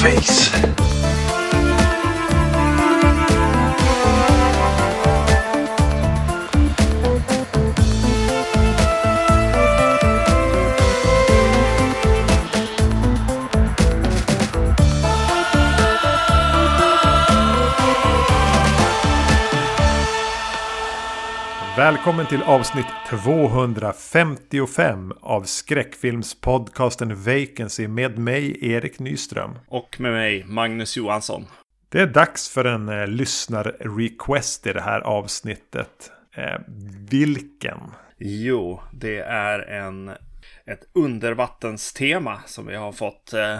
face. Välkommen till avsnitt 255 av skräckfilmspodcasten Vacancy med mig Erik Nyström. Och med mig, Magnus Johansson. Det är dags för en eh, lyssnar-request i det här avsnittet. Eh, vilken? Jo, det är en, ett undervattenstema som vi har fått eh,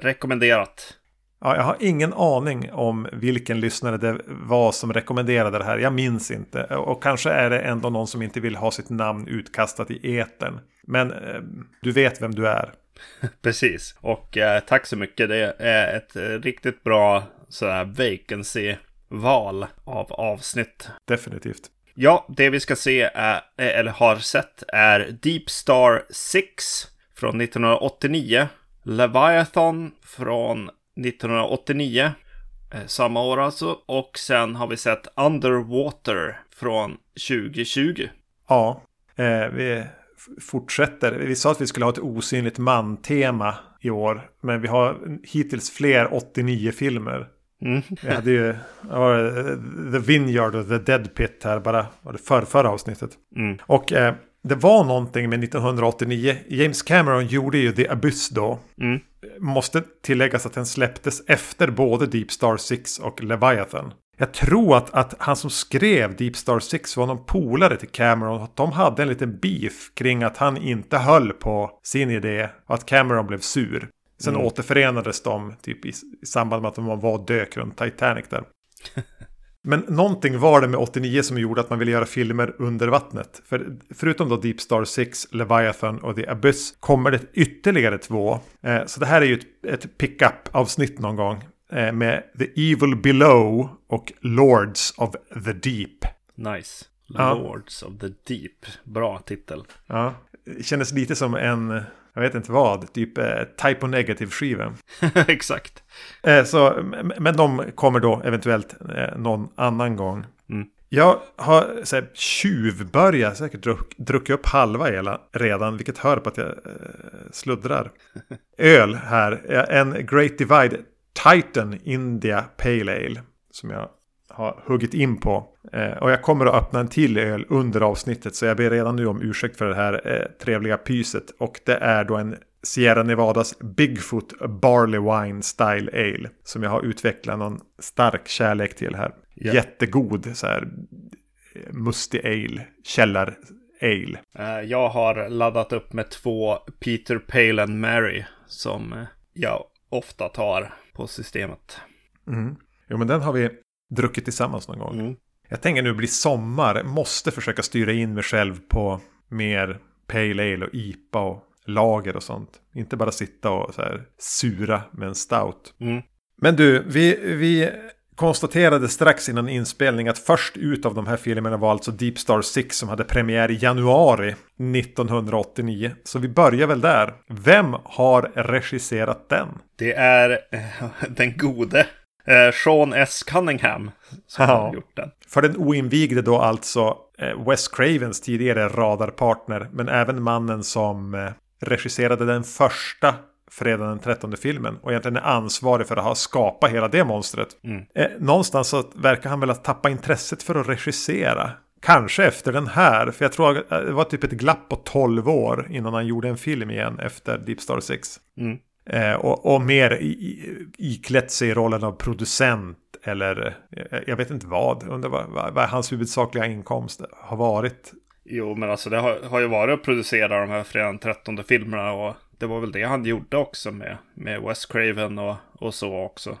rekommenderat. Ja, jag har ingen aning om vilken lyssnare det var som rekommenderade det här. Jag minns inte. Och kanske är det ändå någon som inte vill ha sitt namn utkastat i etern. Men eh, du vet vem du är. Precis. Och eh, tack så mycket. Det är ett eh, riktigt bra sådär vacancy-val av avsnitt. Definitivt. Ja, det vi ska se är, eller har sett är Deep Star 6 från 1989. Leviathan från 1989. Eh, samma år alltså. Och sen har vi sett Underwater från 2020. Ja, eh, vi fortsätter. Vi sa att vi skulle ha ett osynligt man-tema i år. Men vi har hittills fler 89 filmer. Mm. Vi hade ju The Vineyard och The Dead Pit här bara var det för, förra avsnittet. Mm. Och eh, det var någonting med 1989. James Cameron gjorde ju The Abyss då. Mm. Måste tilläggas att den släpptes efter både Deep Star 6 och Leviathan. Jag tror att, att han som skrev Deep Star 6 var någon polare till Cameron. Att de hade en liten beef kring att han inte höll på sin idé. Och att Cameron blev sur. Sen Mm. återförenades de typ i, i samband med att de var dök runt Titanic där. Men någonting var det med 89 som gjorde att man ville göra filmer under vattnet. För förutom då Deep Star 6, Leviathan och The Abyss kommer det ytterligare två. Eh, så det här är ju ett, ett pick-up-avsnitt någon gång. Eh, med The Evil Below och Lords of the Deep. Nice. Ja. Lords of the Deep. Bra titel. Ja, det kändes lite som en, jag vet inte vad, typ eh, Type Negative-skiva. Exakt. Eh, så, men de kommer då eventuellt eh, någon annan gång. Mm. Jag har så här, tjuvbörjat, säkert druck, druckit upp halva hela redan, vilket hör på att jag eh, sluddrar. Öl här, eh, en Great Divide Titan India Pale Ale, som jag har huggit in på. Eh, och jag kommer att öppna en till öl under avsnittet, så jag ber redan nu om ursäkt för det här eh, trevliga pyset. Och det är då en Sierra Nevadas Bigfoot Barley Wine Style Ale. Som jag har utvecklat någon stark kärlek till här. Ja. Jättegod så här eh, mustig ale. Källar ale. Jag har laddat upp med två Peter Pale and Mary som jag ofta tar på systemet. Mm. Jo men den har vi druckit tillsammans någon gång. Mm. Jag tänker nu bli sommar. Måste försöka styra in mig själv på mer Pale Ale och IPA och lager och sånt. Inte bara sitta och så här sura med en stout. Mm. Men du, vi, vi konstaterade strax innan inspelning att först ut av de här filmerna var alltså Deep Star 6 som hade premiär i januari 1989. Så vi börjar väl där. Vem har regisserat den? Det är eh, den gode eh, Sean S. Cunningham som Ja. har gjort den. För den oinvigde då alltså eh, Wes Cravens tidigare radarpartner. Men även mannen som eh, regisserade den första Fredag den 13 filmen. Och egentligen är ansvarig för att ha skapat hela det monstret. Mm. Eh, någonstans så verkar han väl ha tappat intresset för att regissera. Kanske efter den här. För jag tror att det var typ ett glapp på 12 år innan han gjorde en film igen efter Deep Star 6. Mm. Eh, och, och mer iklätt sig i rollen av producent eller eh, jag vet inte vad. Undrar vad, vad, vad hans huvudsakliga inkomst har varit. Jo, men alltså det har, har ju varit att producera de här Fredag den 13 filmerna och det var väl det han gjorde också med, med Wes Craven och, och så också.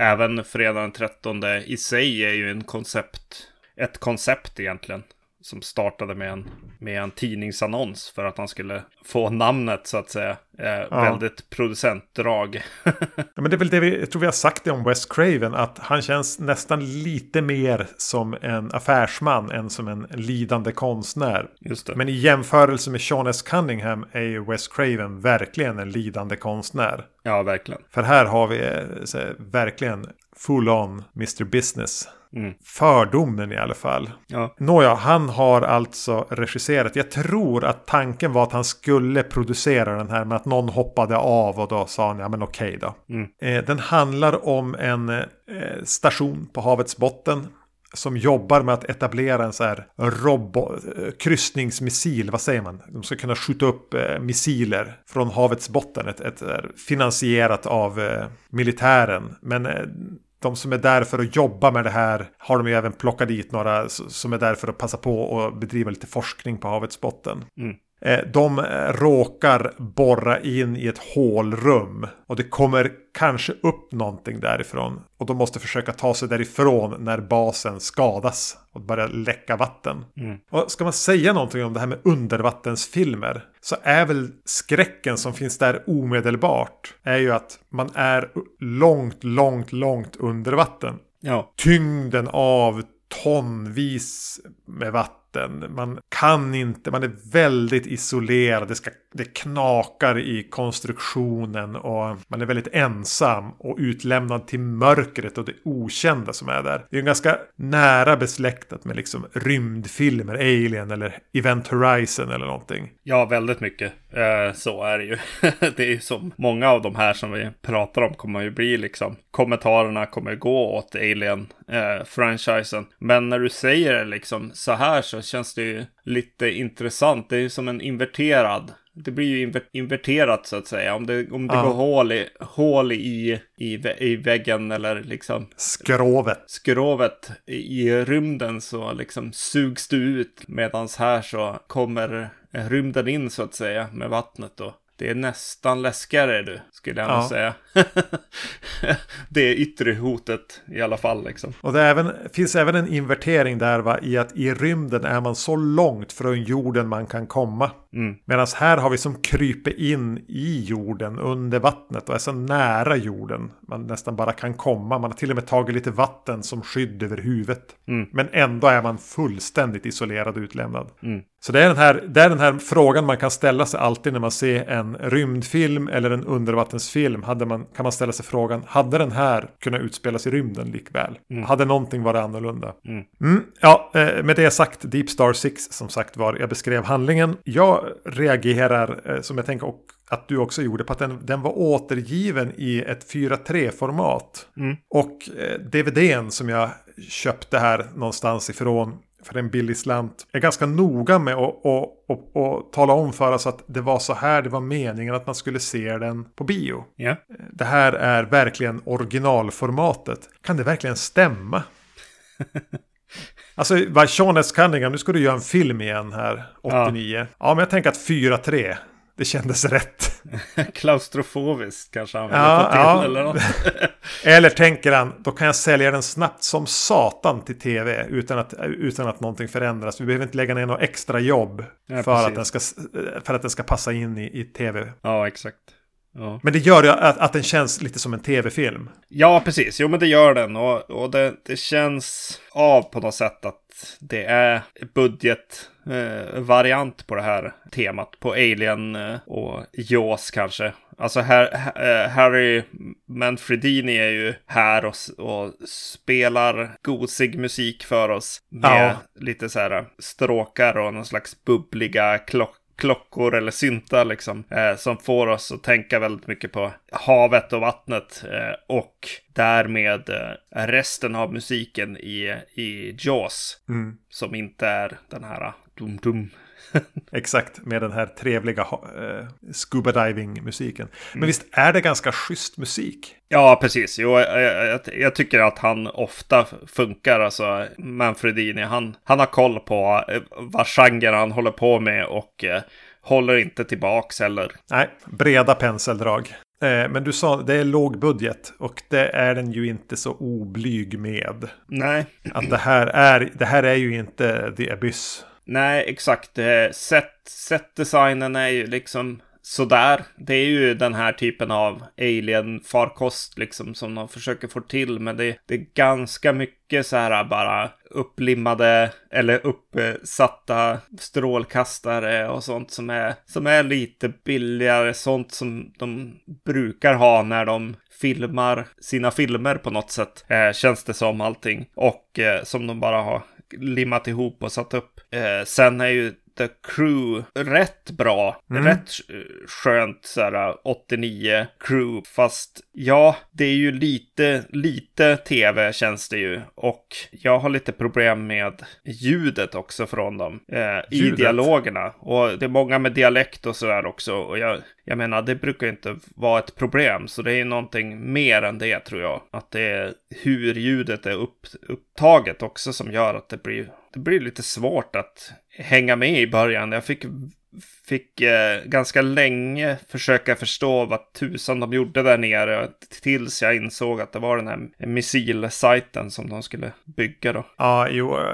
Även Fredag den 13 i sig är ju en koncept, ett koncept egentligen. Som startade med en, med en tidningsannons för att han skulle få namnet så att säga. Eh, ja. Väldigt producentdrag. ja, men det är väl det vi, jag tror vi har sagt det om Wes Craven, att han känns nästan lite mer som en affärsman än som en lidande konstnär. Just det. Men i jämförelse med Sean S. Cunningham är ju Wes Craven verkligen en lidande konstnär. Ja, verkligen. För här har vi eh, så, verkligen full on Mr. Business. Mm. Fördomen i alla fall. Ja. Nåja, han har alltså regisserat. Jag tror att tanken var att han skulle producera den här. Men att någon hoppade av och då sa han ja men okej då. Mm. Eh, den handlar om en eh, station på havets botten som jobbar med att etablera en så här robot, kryssningsmissil, vad säger man? De ska kunna skjuta upp eh, missiler från havets botten, ett, ett, finansierat av eh, militären. Men eh, de som är där för att jobba med det här har de ju även plockat dit några som är där för att passa på och bedriva lite forskning på havets botten. Mm. Eh, de råkar borra in i ett hålrum och det kommer kanske upp någonting därifrån. Och de måste försöka ta sig därifrån när basen skadas och börjar läcka vatten. Mm. Och ska man säga någonting om det här med undervattensfilmer så är väl skräcken som finns där omedelbart är ju att man är långt, långt, långt under vatten. Ja. Tyngden av tonvis med vatten vatten. Man kan inte, man är väldigt isolerad. Det, ska, det knakar i konstruktionen och man är väldigt ensam och utlämnad till mörkret och det okända som är där. Det är ju ganska nära besläktat med liksom rymdfilmer, Alien eller Event Horizon eller någonting. Ja, väldigt mycket. Eh, så är det ju. det är ju som många av de här som vi pratar om kommer ju bli liksom kommentarerna kommer gå åt Alien-franchisen. Eh, Men när du säger det liksom så här så känns det ju lite intressant. Det är ju som en inverterad. Det blir ju inver inverterat så att säga. Om det, om det ja. går hål, i, hål i, i, i väggen eller liksom... Skrovet. Skrovet i rymden så liksom sugs du ut. Medans här så kommer rymden in så att säga med vattnet då. Det är nästan läskigare du, skulle jag ja. nog säga. det är yttre hotet i alla fall. Liksom. Och det även, finns även en invertering där va, i att i rymden är man så långt från jorden man kan komma. Mm. Medan här har vi som kryper in i jorden under vattnet och är så nära jorden man nästan bara kan komma. Man har till och med tagit lite vatten som skydd över huvudet. Mm. Men ändå är man fullständigt isolerad och utlämnad. Mm. Så det är, den här, det är den här frågan man kan ställa sig alltid när man ser en rymdfilm eller en undervattensfilm. Hade man, kan man ställa sig frågan, hade den här kunnat utspelas i rymden likväl? Mm. Hade någonting varit annorlunda? Mm. Mm, ja, eh, med det sagt, Deep Star 6 som sagt var, jag beskrev handlingen. Jag reagerar, eh, som jag tänker och att du också gjorde, på att den, den var återgiven i ett 4.3-format. Mm. Och eh, DVDn som jag köpte här någonstans ifrån för en billig slant är ganska noga med att och, och, och, tala om för oss att det var så här det var meningen att man skulle se den på bio. Yeah. Det här är verkligen originalformatet. Kan det verkligen stämma? alltså, vad Sean S. Cunningham, nu ska du göra en film igen här, 89. Ja, ja men jag tänker att 4-3. Det kändes rätt. Klaustrofobiskt kanske han ville ja, till ja. eller något. eller tänker han, då kan jag sälja den snabbt som satan till tv utan att, utan att någonting förändras. Vi behöver inte lägga ner något extra jobb ja, för, att den ska, för att den ska passa in i, i tv. Ja, exakt. Ja. Men det gör att, att den känns lite som en tv-film. Ja, precis. Jo, men det gör den. Och, och det, det känns av på något sätt att det är budgetvariant eh, på det här temat. På Alien eh, och Jaws kanske. Alltså här, eh, Harry Manfredini är ju här och, och spelar gosig musik för oss. Med ja. lite så här stråkar och någon slags bubbliga klockor klockor eller syntar liksom. Eh, som får oss att tänka väldigt mycket på havet och vattnet. Eh, och därmed eh, resten av musiken i, i Jaws. Mm. Som inte är den här dum-dum. Exakt, med den här trevliga uh, scuba diving-musiken. Men mm. visst är det ganska schysst musik? Ja, precis. Jo, jag, jag, jag, tycker att han ofta funkar. Alltså, Manfredini, han, han har koll på uh, vad genre han håller på med och uh, håller inte tillbaks heller. Nej, breda penseldrag. Men du sa det är låg budget och det är den ju inte så oblyg med. Nej. Att det här är, det här är ju inte The Abyss Nej, exakt. Eh, set, setdesignen är ju liksom sådär. Det är ju den här typen av alien-farkost liksom som de försöker få till. Men det, det är ganska mycket så här bara upplimmade eller uppsatta strålkastare och sånt som är, som är lite billigare. Sånt som de brukar ha när de filmar sina filmer på något sätt. Eh, känns det som allting. Och eh, som de bara har limmat ihop och satt upp. Eh, sen är ju The Crew rätt bra. Mm. Rätt skönt såhär 89 Crew. Fast ja, det är ju lite, lite tv känns det ju. Och jag har lite problem med ljudet också från dem. Eh, I dialogerna. Och det är många med dialekt och sådär också. Och jag, jag menar, det brukar inte vara ett problem. Så det är någonting mer än det tror jag. Att det är hur ljudet är upp, upptaget också som gör att det blir, det blir lite svårt att hänga med i början. Jag fick, fick eh, ganska länge försöka förstå vad tusan de gjorde där nere. Tills jag insåg att det var den här missilsajten som de skulle bygga då. Ja, jo. Eh,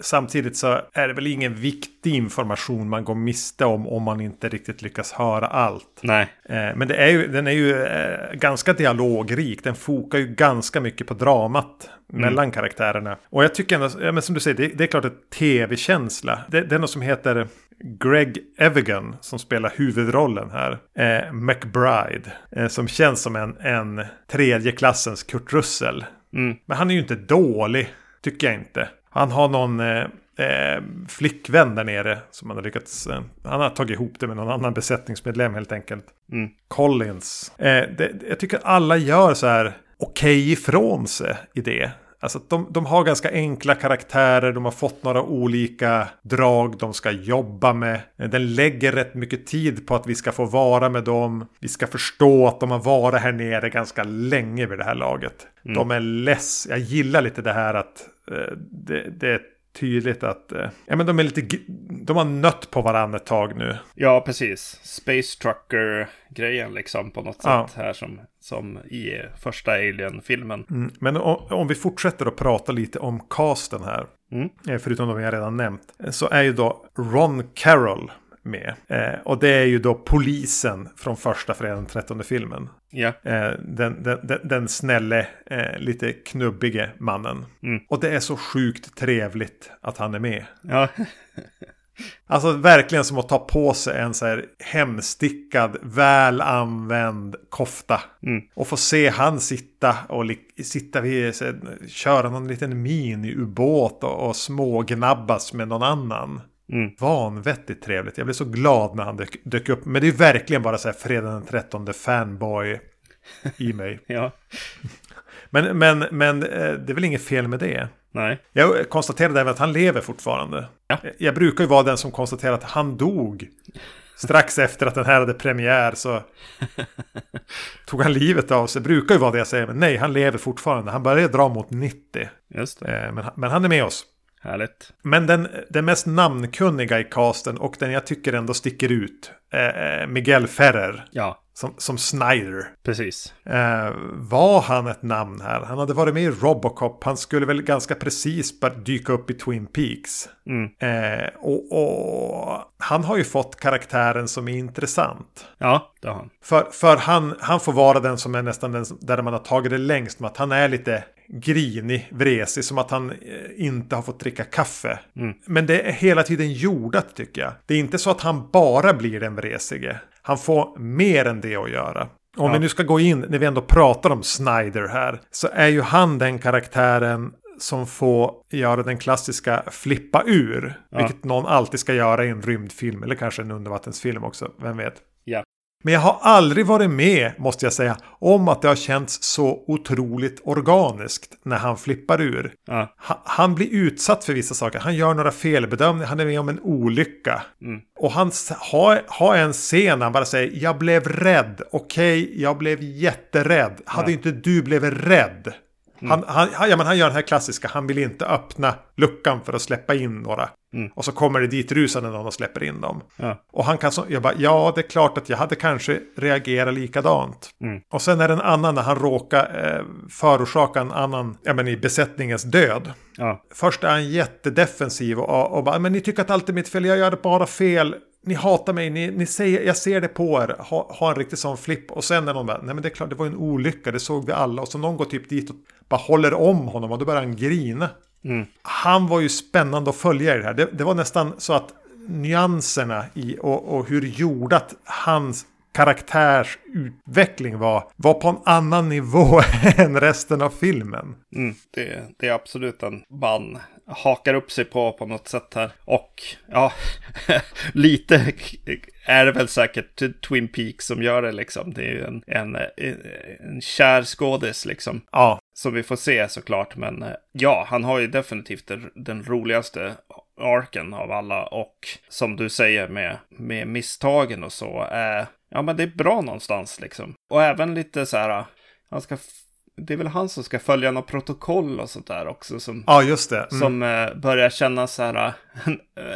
samtidigt så är det väl ingen viktig information man går miste om om man inte riktigt lyckas höra allt. Nej. Eh, men det är ju, den är ju eh, ganska dialogrik. Den fokar ju ganska mycket på dramat mm. mellan karaktärerna. Och jag tycker ändå, ja, men som du säger, det, det är klart ett tv-känsla. Det, det, är något som heter Greg Evigan som spelar huvudrollen här. Eh, McBride. Eh, som känns som en, en tredje klassens Kurt Russell. Mm. Men han är ju inte dålig, tycker jag inte. Han har någon eh, eh, flickvän där nere som han har lyckats... Eh, han har tagit ihop det med någon annan besättningsmedlem helt enkelt. Mm. Collins. Eh, det, jag tycker alla gör så här okej okay ifrån sig i det. Alltså de, de har ganska enkla karaktärer, de har fått några olika drag de ska jobba med. Den lägger rätt mycket tid på att vi ska få vara med dem. Vi ska förstå att de har varit här nere ganska länge vid det här laget. Mm. De är less. Jag gillar lite det här att eh, det, det är tydligt att eh, ja, men de är lite de har nött på varandra ett tag nu. Ja, precis. Space Trucker-grejen liksom på något ja. sätt här som, som i första Alien-filmen. Mm, men om, om, vi fortsätter att prata lite om casten här, mm. Eh, förutom de jag redan nämnt, så är ju då Ron Carroll med. Eh, och det är ju då polisen från första fredagen den 13 filmen. Ja. Eh, den, den, den, den snälle, eh, lite knubbige mannen. Mm. Och det är så sjukt trevligt att han är med. Ja. Alltså verkligen som att ta på sig en så här hemstickad, väl använd kofta. Mm. Och få se han sitta och sitta vid, så, köra någon liten mini-ubåt och, och smågnabbas med någon annan. Mm. Vanvettigt trevligt. Jag blev så glad när han dök, dök upp. Men det är verkligen bara så här fredag den 13 fanboy i mig. ja. Men, men, men eh, det är väl inget fel med det. Nej. Jag konstaterade även att han lever fortfarande. Ja. Jag brukar ju vara den som konstaterar att han dog. Strax efter att den här hade premiär så tog han livet av sig. Brukar ju vara det jag säger. Men nej, han lever fortfarande. Han börjar dra mot 90. Just det. Eh, men, men han är med oss. Härligt. Men den, den mest namnkunniga i casten och den jag tycker ändå sticker ut. Eh, Miguel Ferrer. Ja. Som, som Snyder. Precis. Eh, var han ett namn här? Han hade varit med i Robocop. Han skulle väl ganska precis bara dyka upp i Twin Peaks. Mm. Eh, och, och, han har ju fått karaktären som är intressant. Ja, det har han. För, för han, han får vara den som är nästan den där man har tagit det längst med att han är lite grinig, vresig, som att han eh, inte har fått dricka kaffe. Mm. Men det är hela tiden jordat tycker jag. Det är inte så att han bara blir den vresige. Han får mer än det att göra. Om ja. vi nu ska gå in, när vi ändå pratar om Snyder här, så är ju han den karaktären som får göra den klassiska flippa ur. Ja. Vilket någon alltid ska göra i en rymdfilm eller kanske en undervattensfilm också, vem vet. Ja. Men jag har aldrig varit med, måste jag säga, om att det har känts så otroligt organiskt när han flippar ur. Ja. Han blir utsatt för vissa saker. Han gör några felbedömningar. Han är med om en olycka. Mm. Och han har, har en scen där han bara säger jag blev rädd. Okej, okay, jag blev jätterädd. Hade inte du blivit rädd Han, han, han, ja, men han gör den här klassiska, han vill inte öppna luckan för att släppa in några. Mm. Och så kommer det dit rusande någon och släpper in dem. Ja. Och han kan så, jag bara, ja det är klart att jag hade kanske reagerat likadant. Mm. Och sen är det en annan när han råkar eh, förorsaka en annan, ja men i besättningens död. Ja. Först är han jättedefensiv och, och bara, men ni tycker att allt är mitt fel, jag gör bara fel. Ni hatar mig, ni, ni säger, jag ser det på er. Ha, ha en riktig sån flipp. Och sen är någon bara, nej men det är klart, det var en olycka, det såg vi alla. Och så någon går typ dit och bara håller om honom och då börjar han grina. Mm. Han var ju spännande att följa i det här. Det, det var nästan så att nyanserna i och, och hur jordat hans karaktärs utveckling var, var på en annan nivå än resten av filmen. Mm, det, det är absolut en man hakar upp sig på på något sätt här. Och ja, lite är det väl säkert Twin Peaks som gör det liksom. Det är ju en, en, en kär skådis liksom. Ja, Som vi får se såklart. Men eh, ja, han har ju definitivt den, den roligaste arken av alla. Och som du säger med, med misstagen och så. Eh, ja, men det är bra någonstans liksom. Och även lite så här. Han ska, det är väl han som ska följa något protokoll och sånt där också. Som, ja just det. Mm. som eh, börjar känna så här. eh,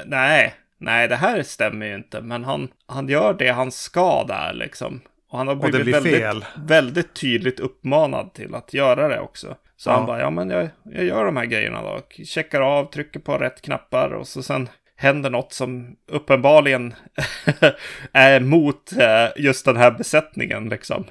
nej, nej, det här stämmer ju inte. Men han, han gör det han ska där liksom. Och han har Och blivit blir väldigt, fel. väldigt tydligt uppmanad till att göra det också. Så Ja. han bara, ja men jag, jag gör de här grejerna då. Checkar av, trycker på rätt knappar och så sen händer något som uppenbarligen är mot eh, just den här besättningen liksom.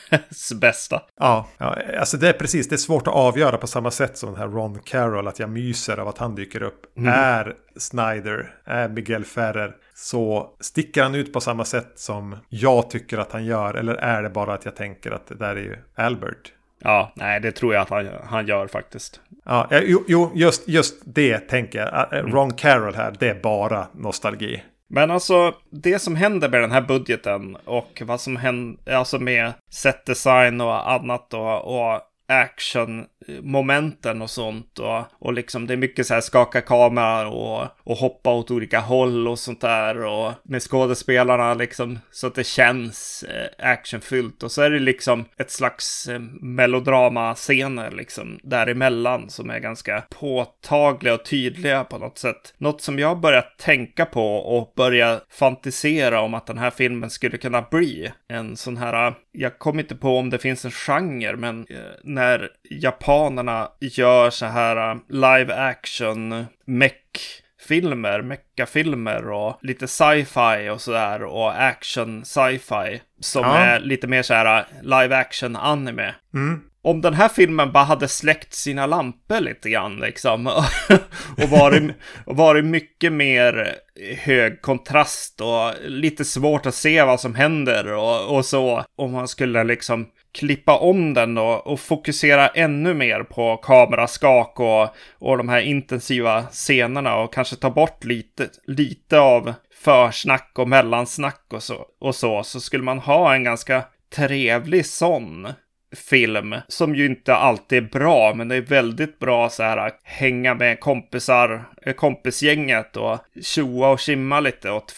bästa. Ja, ja, alltså det är precis, det är svårt att avgöra på samma sätt som den här Ron Carroll, att jag myser av att han dyker upp. Är Snyder, är Miguel Ferrer, så sticker han ut på samma sätt som jag tycker att han gör, eller är det bara att jag tänker att det där är ju Albert? Ja, nej, det tror jag att han, han gör faktiskt. Ja, jo, jo just, just det tänker jag. Äh, Ron Carroll här, det är bara nostalgi. Men alltså, det som händer med den här budgeten och vad som händer, alltså med set design och annat och, och actionmomenten och sånt. Och, och liksom det är mycket så här skaka kameran och, och hoppa åt olika håll och sånt där. Och med skådespelarna liksom så att det känns eh, actionfyllt. Och så är det liksom ett slags eh, melodrama-scener liksom däremellan som är ganska påtagliga och tydliga på något sätt. Något som jag börjat tänka på och börja fantisera om att den här filmen skulle kunna bli en sån här, jag kommer inte på om det finns en genre, men eh, när japanerna gör så här eh, live action mech filmer, mecha-filmer och lite sci-fi och sådär och action sci-fi som Ja. är lite mer så här live action anime. Mm. Om den här filmen bara hade släckt sina lampor lite grann liksom och varit, och varit mycket mer hög kontrast och lite svårt att se vad som händer och, och så. Om man skulle liksom klippa om den då och fokusera ännu mer på kameraskak och, och de här intensiva scenerna och kanske ta bort lite, lite av försnack och mellansnack och så, och så, så skulle man ha en ganska trevlig sån film som ju inte alltid är bra, men det är väldigt bra så här att hänga med kompisar, eh, kompisgänget och tjoa och simma lite åt,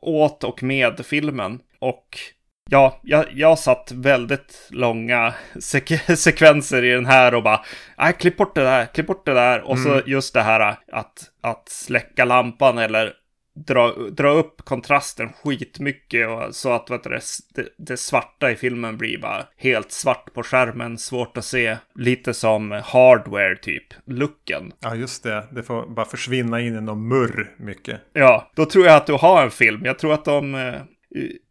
åt och med filmen. Och ja, jag, jag satt väldigt långa sek- sekvenser i den här och bara, nej, klipp bort det där, klipp bort det där. Och så just det här att, att släcka lampan eller dra, dra upp kontrasten skitmycket och så att vet du, det, det, det svarta i filmen blir bara helt svart på skärmen, svårt att se. Lite som hardware typ, looken. Ja, just det. Det får bara försvinna in i någon murr mycket. Ja, då tror jag att du har en film. Jag tror att de eh,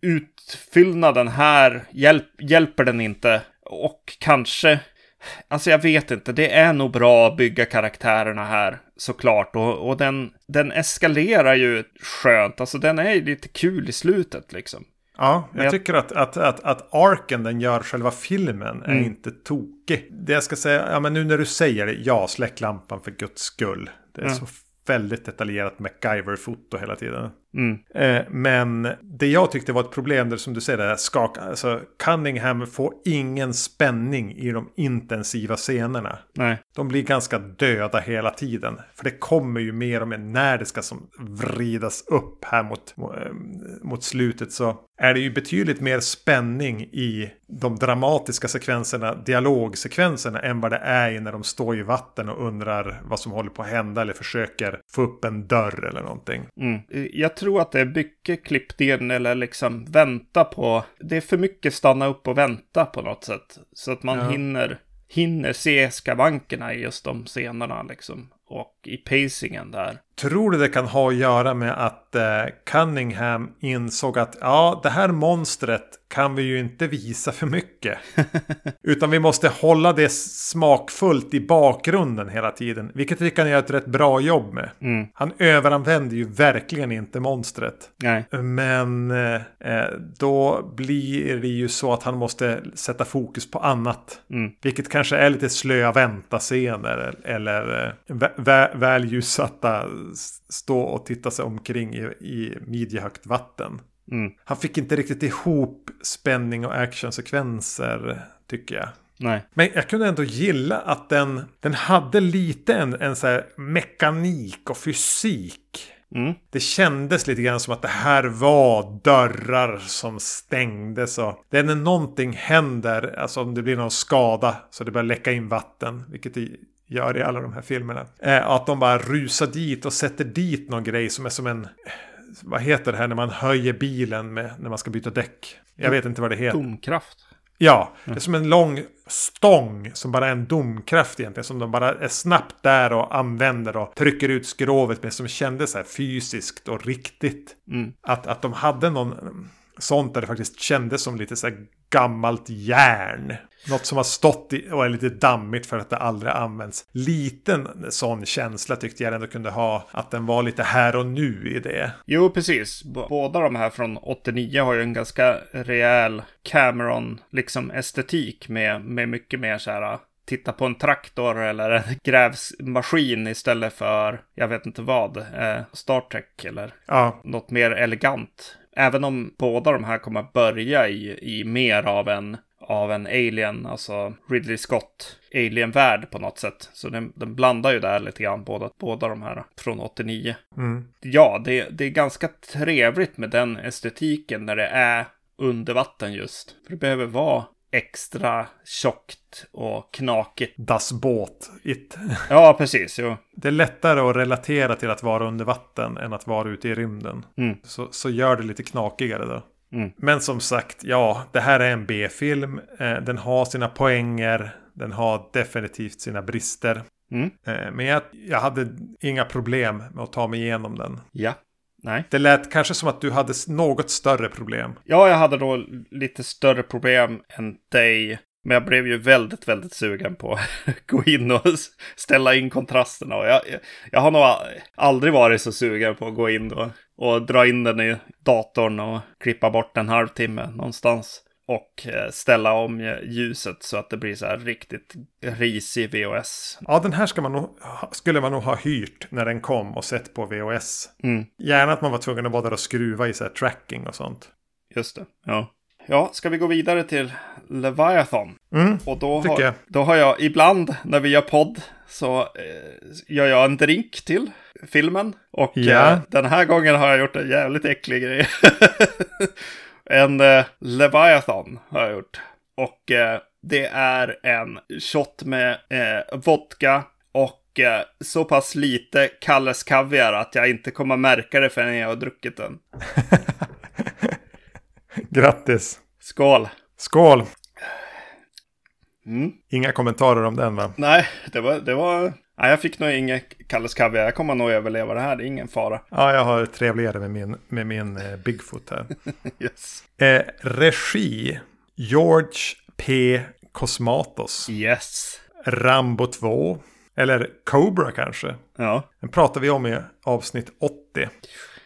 utfyllnaden här hjälp, hjälper den inte. Och kanske, alltså jag vet inte, det är nog bra att bygga karaktärerna här såklart. Och, och den, den eskalerar ju skönt, alltså den är lite kul i slutet liksom. Ja, jag jag- tycker att, att, att, att arken den gör själva filmen är Mm. inte tokig. Det jag ska säga, ja men nu när du säger det, ja släck lampan för guds skull. Det är Mm. så väldigt detaljerat MacGyver-foto hela tiden. Mm. Eh, men det jag tyckte var ett problem, där, som du säger, det här skak, alltså Cunningham får ingen spänning i de intensiva scenerna. Nej. De blir ganska döda hela tiden. För det kommer ju mer och mer när det ska som vridas upp här mot, mot, eh, mot slutet. Så är det ju betydligt mer spänning i de dramatiska sekvenserna, dialogsekvenserna, än vad det är i när de står i vatten och undrar vad som håller på att hända eller försöker få upp en dörr eller någonting. Mm. Jag tror att det är mycket klippt in eller liksom vänta på. Det är för mycket stanna upp och vänta på något sätt. Så att man Ja. hinner, hinner se skavankerna i just de scenerna liksom. Och i pacingen där. Tror du det kan ha att göra med att eh, Cunningham insåg att ja, det här monstret kan vi ju inte visa för mycket. Utan vi måste hålla det smakfullt i bakgrunden hela tiden. Vilket vi kan göra ett rätt bra jobb med. Mm. Han överanvänder ju verkligen inte monstret. Nej. Men eh, eh, då blir det ju så att han måste sätta fokus på annat. Mm. Vilket kanske är lite slöa vänta-scener. Eller eh, vä vä väl ljussatta stå och titta sig omkring i, i midjehögt vatten. Mm. Han fick inte riktigt ihop spänning och actionsekvenser tycker jag. Nej. Men jag kunde ändå gilla att den, den hade lite en, en så mekanik och fysik. Mm. Det kändes lite grann som att det här var dörrar som stängdes. Och det är när någonting händer, alltså om det blir någon skada så det börjar läcka in vatten, vilket gör i alla de här filmerna. Eh, att de bara rusar dit och sätter dit någon grej som är som en... Vad heter det här när man höjer bilen med, när man ska byta däck? Jag vet inte vad det heter. Domkraft. Ja, det är som en lång stång som bara är en domkraft egentligen. Som de bara är snabbt där och använder och trycker ut skrovet med. Som kändes så här fysiskt och riktigt. Mm. Att, att de hade någon sånt där det faktiskt kändes som lite så här gammalt järn. Något som har stått i och är lite dammigt för att det aldrig används. Liten sån känsla tyckte jag ändå kunde ha. Att den var lite här och nu i det. Jo, precis. Båda de här från 89 har ju en ganska rejäl Cameron, liksom estetik med, med mycket mer så här titta på en traktor eller en grävsmaskin istället för, jag vet inte vad, eh, Star Trek eller Ja, något mer elegant. Även om båda de här kommer att börja i, i mer av en, av en alien, alltså Ridley Scott alien-värld på något sätt. Så den, den blandar ju där lite grann, båda, båda de här från 89. mm. Ja, det, det är ganska trevligt med den estetiken när det är under vatten just. För det behöver vara extra tjockt och knakigt. Das Båt. It. Ja, precis. Jo. Det är lättare att relatera till att vara under vatten än att vara ute i rymden. Mm. Så, så gör det lite knakigare då. Mm. Men som sagt, ja, det här är en B-film. Eh, den har sina poänger. Den har definitivt sina brister. Mm. Eh, men jag, jag hade inga problem med att ta mig igenom den. Ja. Nej. Det lät kanske som att du hade något större problem. Ja, jag hade då lite större problem än dig. Men jag blev ju väldigt, väldigt sugen på att gå in och ställa in kontrasterna. Och jag, jag, har nog aldrig varit så sugen på att gå in och, och dra in den i datorn och klippa bort en halvtimme någonstans. Och eh, ställa om eh, ljuset så att det blir så här riktigt risig VHS. Ja, den här ska man nog, skulle man nog ha hyrt när den kom och sett på VHS. Mm, Gärna att man var tvungen att vara där och skruva i så här tracking och sånt. just det. Ja. Ja, ska vi gå vidare till Leviathan? Mm, Och då har, jag. då har jag ibland när vi gör podd så eh, gör jag en drink till filmen. Och Ja. eh, den här gången har jag gjort en jävligt äcklig grej. en eh, Leviathan har jag gjort. Och eh, det är en shot med eh, vodka och eh, så pass lite Kalles kaviar att jag inte kommer märka det förrän jag har druckit den. Grattis! Skål! Skål! Mm. Inga kommentarer om den va? Nej, det var... Det var... Nej, jag fick nog inget Kalles kaviar. Jag kommer nog överleva det här. Det är ingen fara. Ja, jag har trevligare med min, med min eh, Bigfoot här. Yes. Eh, regi George P. Cosmatos. Yes. Rambo 2. Eller Cobra kanske. Ja. Den pratar vi om i avsnitt 80.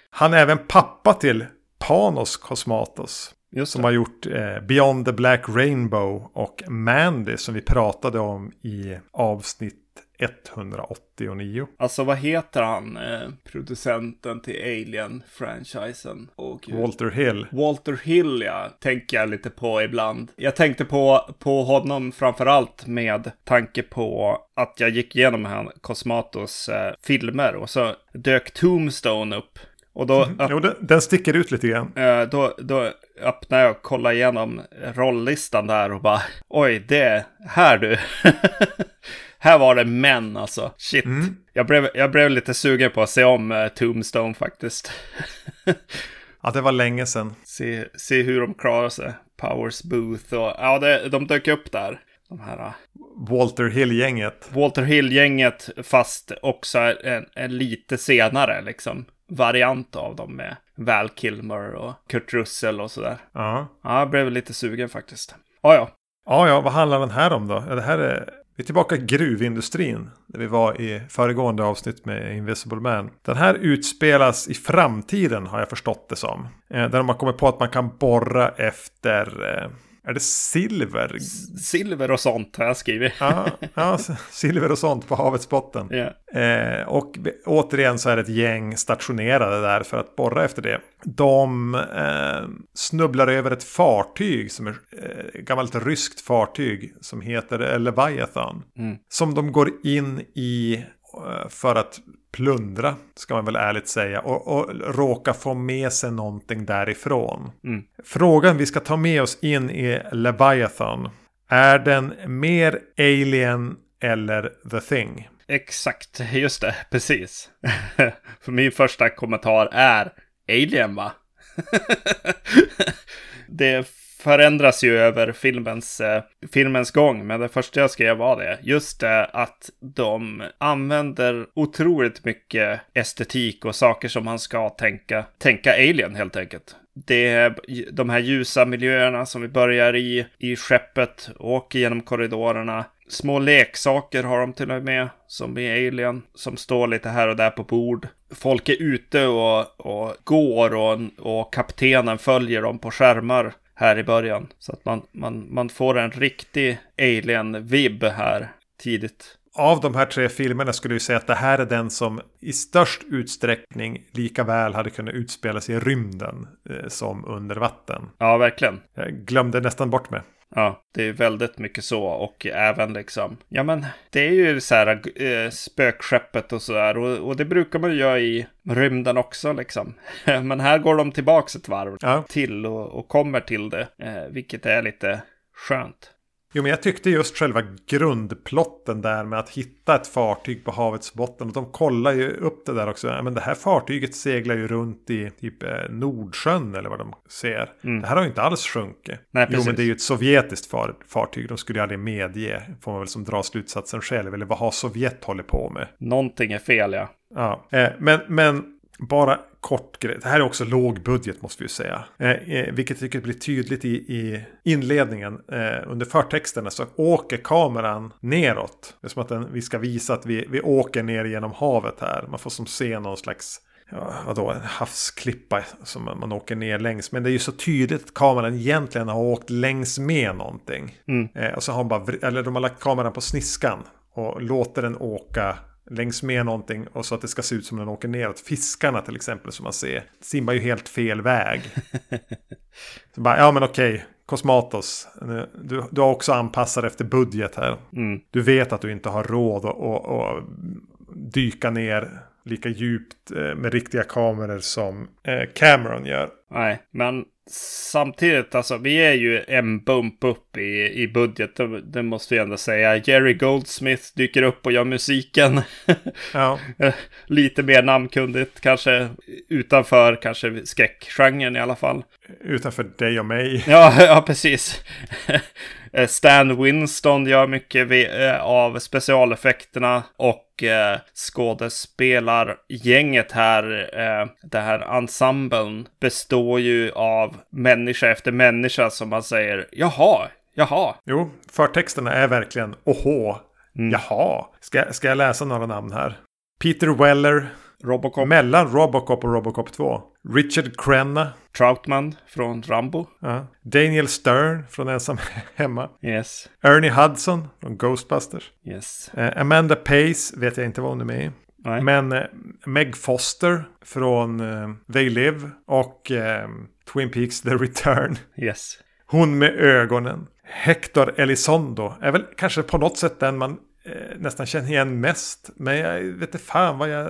Han är även pappa till Panos Cosmatos. Just Som det. har gjort eh, Beyond the Black Rainbow och Mandy som vi pratade om i avsnitt 189. Alltså vad heter han, eh, producenten till Alien-franchisen? Gud. Walter Hill. Walter Hill, ja, tänker jag lite på ibland. Jag tänkte på, på honom framförallt med tanke på att jag gick igenom han Cosmatos eh, filmer och så dök Tombstone upp. Och då, öpp- Jo, den, den sticker ut lite grann. eh, då, då öppnade jag och kollade igenom rolllistan där och bara oj, det här du. här var det män alltså. Shit. Jag, blev, jag blev lite sugen på att se om eh, Tombstone faktiskt. Ja, det var länge sedan. se, se hur de klarar sig. Powers Booth och ja, det, de dök upp där. De här uh, Walter Hill-gänget. Walter Hill-gänget fast också en, en lite senare liksom variant av dem med Val Kilmer och Kurt Russell och sådär. Ja. Ja, jag blev lite sugen faktiskt. Ja, ja. Ja, ja, vad handlar den här om då? Det här är... Vi är tillbaka i gruvindustrin. Där vi var i föregående avsnitt med Invisible Man. Den här utspelas i framtiden har jag förstått det som. Eh, där de har kommit på att man kan borra efter... Eh, är det silver? Silver och sånt har jag skrivit. Ja, ja, silver och sånt på havets botten. Ja. Eh, och återigen så är det ett gäng stationerade där för att borra efter det. De eh, snubblar över ett fartyg som är eh, gammalt ryskt fartyg som heter Leviathan. Mm. Som de går in i för att plundra, ska man väl ärligt säga. Och, och råka få med sig någonting därifrån. Mm. Frågan vi ska ta med oss in i Leviathan. Är den mer alien eller the thing? Exakt, just det, precis. För min första kommentar är Alien va? det förändras ju över filmens, eh, filmens gång, men det första jag skrev var det. Just det att de använder otroligt mycket estetik och saker som man ska tänka, tänka Alien helt enkelt. Det är de här ljusa miljöerna som vi börjar i, i skeppet, åker genom korridorerna. Små leksaker har de till och med, som i Alien, som står lite här och där på bord. Folk är ute och, och går och, och kaptenen följer dem på skärmar här i början. Så att man, man, man får en riktig Alien-vibb här tidigt. Av de här tre filmerna skulle jag säga att det här är den som i störst utsträckning lika väl hade kunnat utspela sig i rymden eh, som under vatten. Ja, verkligen. Jag glömde nästan bort mig. Ja, det är väldigt mycket så och även liksom, ja men det är ju så här äh, spökskeppet och så där och, och det brukar man ju göra i rymden också liksom. men här går de tillbaks ett varv Ja. till och, och kommer till det, eh, vilket är lite skönt. Jo, men jag tyckte just själva grundplotten där med att hitta ett fartyg på havets botten. Och de kollar ju upp det där också. Ja, men det här fartyget seglar ju runt i typ eh, Nordsjön eller vad de ser. Det här har ju inte alls sjunkit. Mm. Nej, jo, men det är ju ett sovjetiskt far fartyg. De skulle ju aldrig medge. Får man väl som dra slutsatsen själv. Eller vad har Sovjet hållit på med? Någonting är fel ja. Ja, eh, men, men bara kort grej. Det här är också låg budget måste vi ju säga. Eh, eh, vilket tycker blir tydligt i, i inledningen. Eh, under förtexterna så åker kameran neråt. Det är som att den, vi ska visa att vi, vi åker ner genom havet här. Man får som se någon slags Ja, vadå, en havsklippa som man, åker ner längs. Men det är ju så tydligt att kameran egentligen har åkt längs med någonting. Mm. Eh, och så har bara, eller de har lagt kameran på sniskan. Och låter den åka längs med någonting. Och så att det ska se ut som den åker neråt. Fiskarna till exempel som man ser. Simmar ju helt fel väg. så bara, ja men okej. Cosmatos, nu- du, du har också anpassat efter budget här. Mm. Du vet att du inte har råd att dyka ner lika djupt eh, med riktiga kameror som eh, Cameron gör. Nej, men samtidigt, alltså vi är ju en bump upp i, i budget, det, det måste vi ändå säga. Jerry Goldsmith dyker upp och gör musiken. Ja, Lite mer namnkundigt, kanske utanför kanske skräckgenren i alla fall. utanför dig och mig. Ja, ja precis. Eh, Stan Winston gör mycket eh, av specialeffekterna och eh, skådespelargänget här, eh, det här ensemblen, består ju av människa efter människa som man säger jaha, jaha. Jo, förtexterna är verkligen åhå, jaha. Ska, ska jag läsa några namn här? Peter Weller, Robocop. mellan Robocop och Robocop 2. Richard Crenna. Troutman från Rambo. Ja. Daniel Stern från Ensam Hemma. Yes. Ernie Hudson från Ghostbusters. Yes. Eh, Amanda Pace vet jag inte vad hon är med i. Nej. Men eh, Meg Foster från eh, They Live och eh, Twin Peaks The Return. Yes. Hon med ögonen. Hector Elizondo är väl kanske på något sätt den man eh, nästan känner igen mest. Men jag vet inte fan vad, jag,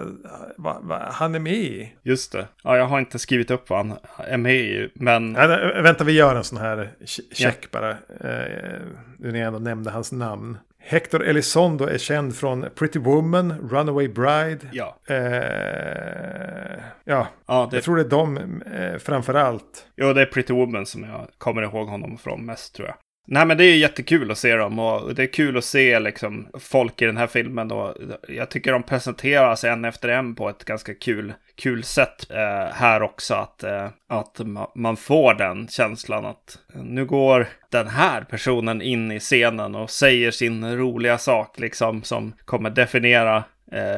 vad, vad han är med i. Just det. Ja, jag har inte skrivit upp vad han är med i, men... Nej, vänta, vi gör en sån här che- check bara. Eh, nu när jag ändå nämnde hans namn. Hector Elizondo är känd från Pretty Woman, Runaway Bride. Ja. Eh, ja, Ja, det, jag tror det är de eh, framför allt. jo, det är Pretty Woman som jag kommer ihåg honom från mest, tror jag. Nej, men det är jättekul att se dem och det är kul att se liksom folk i den här filmen och jag tycker de presenteras en efter en på ett ganska kul, kul sätt eh, här också. Att, eh, att ma- man får den känslan att nu går den här personen in i scenen och säger sin roliga sak liksom som kommer definiera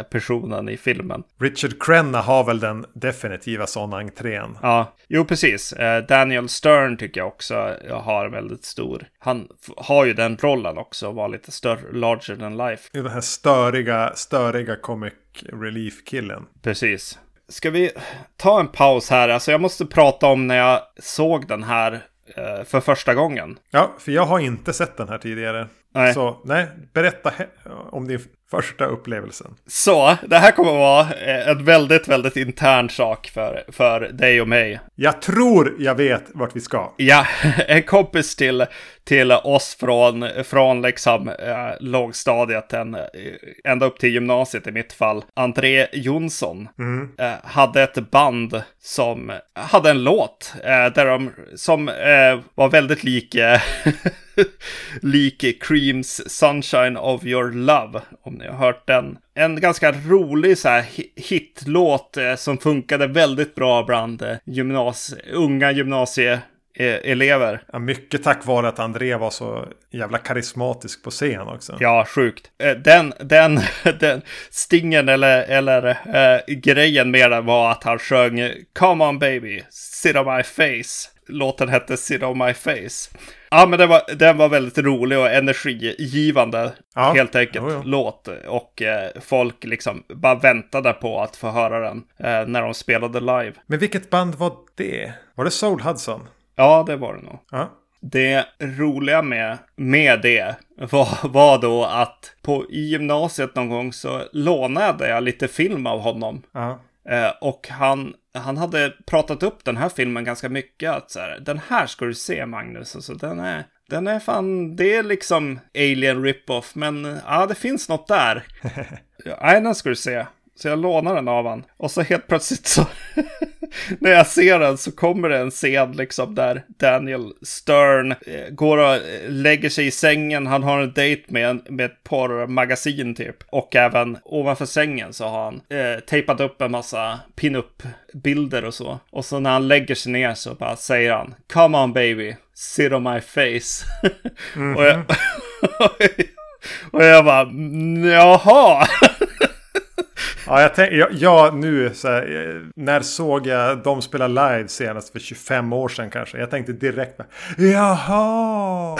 personen i filmen. Richard Crenna har väl den definitiva sådana entrén. Ja, jo precis. Eh, Daniel Stern tycker jag också har väldigt stor. Han har ju den rollen också, var lite större, larger than life. Den här störiga, störiga comic relief-killen. Precis. Ska vi ta en paus här? Alltså jag måste prata om när jag såg den här eh, för första gången. Ja, för jag har inte sett den här tidigare. Nej. Så nej, berätta om din första upplevelsen. Så, det här kommer att vara eh, en väldigt, väldigt intern sak för, för dig och mig. Jag tror jag vet vart vi ska. Ja, en kompis till, till oss från, från liksom eh, lågstadiet, en, eh, ända upp till gymnasiet i mitt fall, André Jonsson, eh, hade ett band som hade en låt eh, där de, som eh, var väldigt lik, eh, lik Creams Sunshine of Your Love, har hört den. En ganska rolig så här hi- hitlåt eh, som funkade väldigt bra bland eh, gymnas unga gymnasieelever. Ja, mycket tack vare att André var så jävla karismatisk på scen också. Ja, sjukt. Eh, Den, den, den stingen eller, eller eh, grejen med den var att han sjöng Come on baby, sit on my face. Låten hette Sit on my face. Ja, men den var, den var väldigt rolig och energigivande. Ja, Helt enkelt jo, jo. låt. Och eh, folk liksom bara väntade på att få höra den eh, när de spelade live. Men vilket band var det? Var det Soul Hudson? Ja, det var det nog. Ja. Det roliga med, med det var, var då att på, i gymnasiet någon gång så lånade jag lite film av honom. ja. Eh, och han, han hade pratat upp den här filmen ganska mycket. Att så här, den här ska du se Magnus. Alltså, den, är, den är fan, det är liksom Alien Rip-Off. Men ja, det finns något där. Ja, den ska du se. Så jag lånar den av han. Och så helt plötsligt så, när jag ser den så kommer det en scen liksom där Daniel Stern eh, går och eh, lägger sig i sängen. Han har en dejt med, en, med ett porrmagasin typ. Och även ovanför sängen så har han eh, tejpat upp en massa pin-up-bilder och så. Och så när han lägger sig ner så bara säger han Come on baby, sit on my face. och, jag, och jag bara, "Mm, jaha. Ja, jag tänk, ja, ja, nu så här, eh, när såg jag dem spela live senast för 25 år sedan kanske? Jag tänkte direkt, bara, jaha!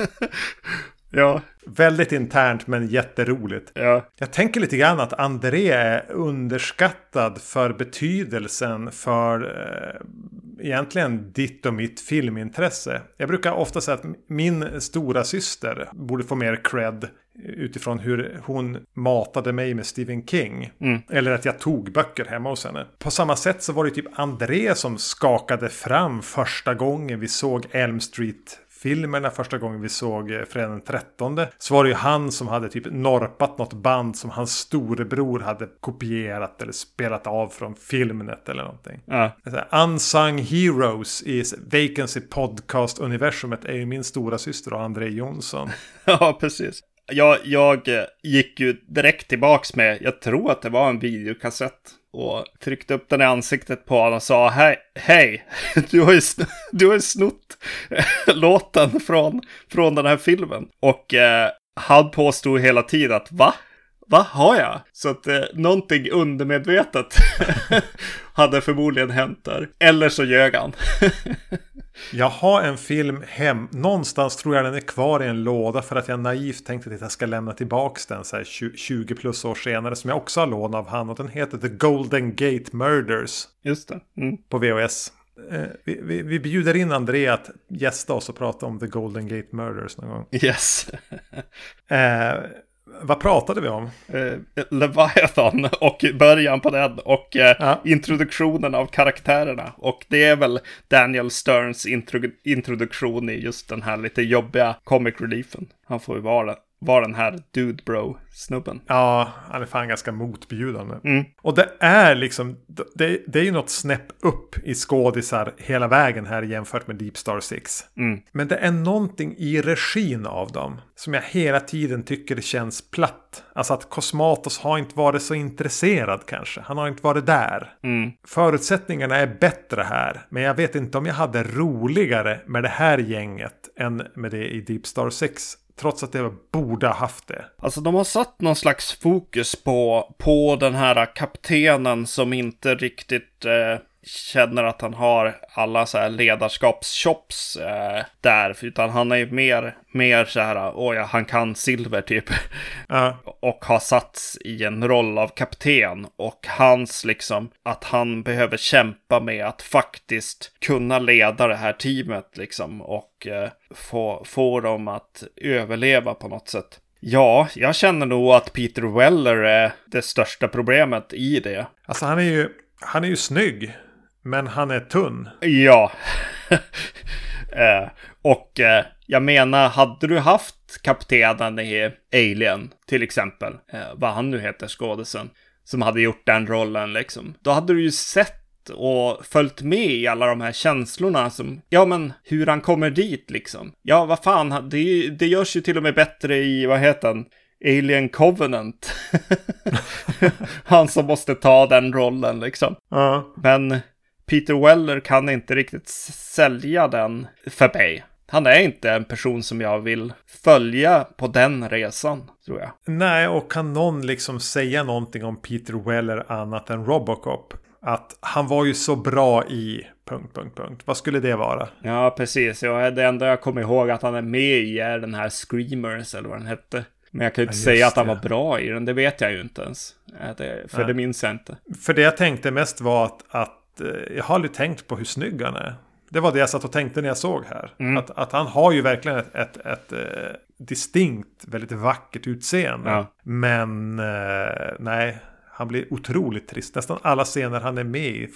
ja, Väldigt internt men jätteroligt. ja. Jag tänker lite grann att André är underskattad för betydelsen för eh, egentligen ditt och mitt filmintresse. Jag brukar ofta säga att min stora syster borde få mer cred utifrån hur hon matade mig med Stephen King. Eller att jag tog böcker hemma hos henne. På samma sätt så var det typ André som skakade fram första gången vi såg Elm Street filmerna första gången vi såg eh, Fredag den 13 så var det ju han som hade typ norpat något band som hans storebror hade kopierat eller spelat av från Filmnet eller någonting. ja. Unsung Heroes i Vacancy Podcast-universumet är ju min stora syster och André Jonsson. Ja, precis. Jag, jag eh, gick ju direkt tillbaks med, jag tror att det var en videokassett. Och tryckte upp den i ansiktet på honom och sa hej, hej, du har ju, sn- du har ju snott låten från, från den här filmen. Och eh, han påstod hela tiden att va? Vad har jag? Så att eh, någonting undermedvetet hade förmodligen hänt där. Eller så ljög han. Jag har en film hem. Någonstans tror jag den är kvar i en låda för att jag naivt tänkte att jag ska lämna tillbaka den så här 20 plus år senare. Som jag också har lånat av han. Och den heter The Golden Gate Murders. Just det. Mm. På VHS. Eh, vi, vi, vi, bjuder in André att gästa oss och prata om The Golden Gate Murders någon gång. Yes. eh, vad pratade vi om? Eh, Leviathan och början på den och eh, ja. introduktionen av karaktärerna. Och det är väl Daniel Sterns intro introduktion i just den här lite jobbiga comic reliefen. Han får ju vara var den här Dude Bro-snubben. Ja, han är fan ganska motbjudande. Mm. Och det är liksom, det, det är ju något snäpp upp i skådisar hela vägen här jämfört med Deep Star 6. Mm. Men det är någonting i regin av dem som jag hela tiden tycker känns platt. Alltså att Cosmatos har inte varit så intresserad kanske. Han har inte varit där. Mm. Förutsättningarna är bättre här. Men jag vet inte om jag hade roligare med det här gänget än med det i Deep Star 6. Trots att det borde ha haft det. Alltså de har satt någon slags fokus på, på den här kaptenen som inte riktigt eh, känner att han har alla så här ledarskapschops eh, där. Utan han är ju mer, mer så här, åh ja, han kan silver typ. Ja. Och har satts i en roll av kapten. Och hans liksom, att han behöver kämpa med att faktiskt kunna leda det här teamet liksom. Och eh, få, få dem att överleva på något sätt. Ja, jag känner nog att Peter Weller är det största problemet i det. Alltså han är ju, han är ju snygg. Men han är tunn. Ja. eh, och eh, jag menar, hade du haft kaptenen i Alien, till exempel, eh, vad han nu heter, skådisen, som hade gjort den rollen liksom, då hade du ju sett och följt med i alla de här känslorna som, ja men hur han kommer dit liksom. Ja, vad fan, det, det görs ju till och med bättre i, vad heter han? Alien Covenant. han som måste ta den rollen liksom. Ja. Men Peter Weller kan inte riktigt sälja den för mig. Han är inte en person som jag vill följa på den resan, tror jag. Nej, och kan någon liksom säga någonting om Peter Weller annat än Robocop? Att han var ju så bra i... Punkt, punkt, punkt. Vad skulle det vara? Ja, precis. Ja, det enda jag kommer ihåg att han är med i är den här Screamers, eller vad den hette. Men jag kan ju inte ja, säga att han var bra i den, det vet jag ju inte ens. för ja. det minns jag inte. För det jag tänkte mest var att, att jag har aldrig tänkt på hur snygg han är. Det var det jag satt och tänkte när jag såg här. Mm. Att, att han har ju verkligen ett, ett, ett, ett eh, distinkt, väldigt vackert utseende. Ja. Men eh, nej, han blir otroligt trist. Nästan alla scener han är med i,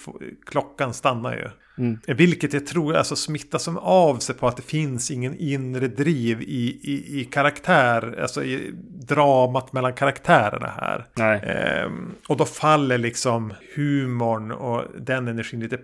klockan stannar ju. Mm. Vilket jag tror alltså smittar som av sig på att det finns ingen inre driv i, i, i karaktär, alltså i dramat mellan karaktärerna här. Ehm, och då faller liksom humorn och den energin lite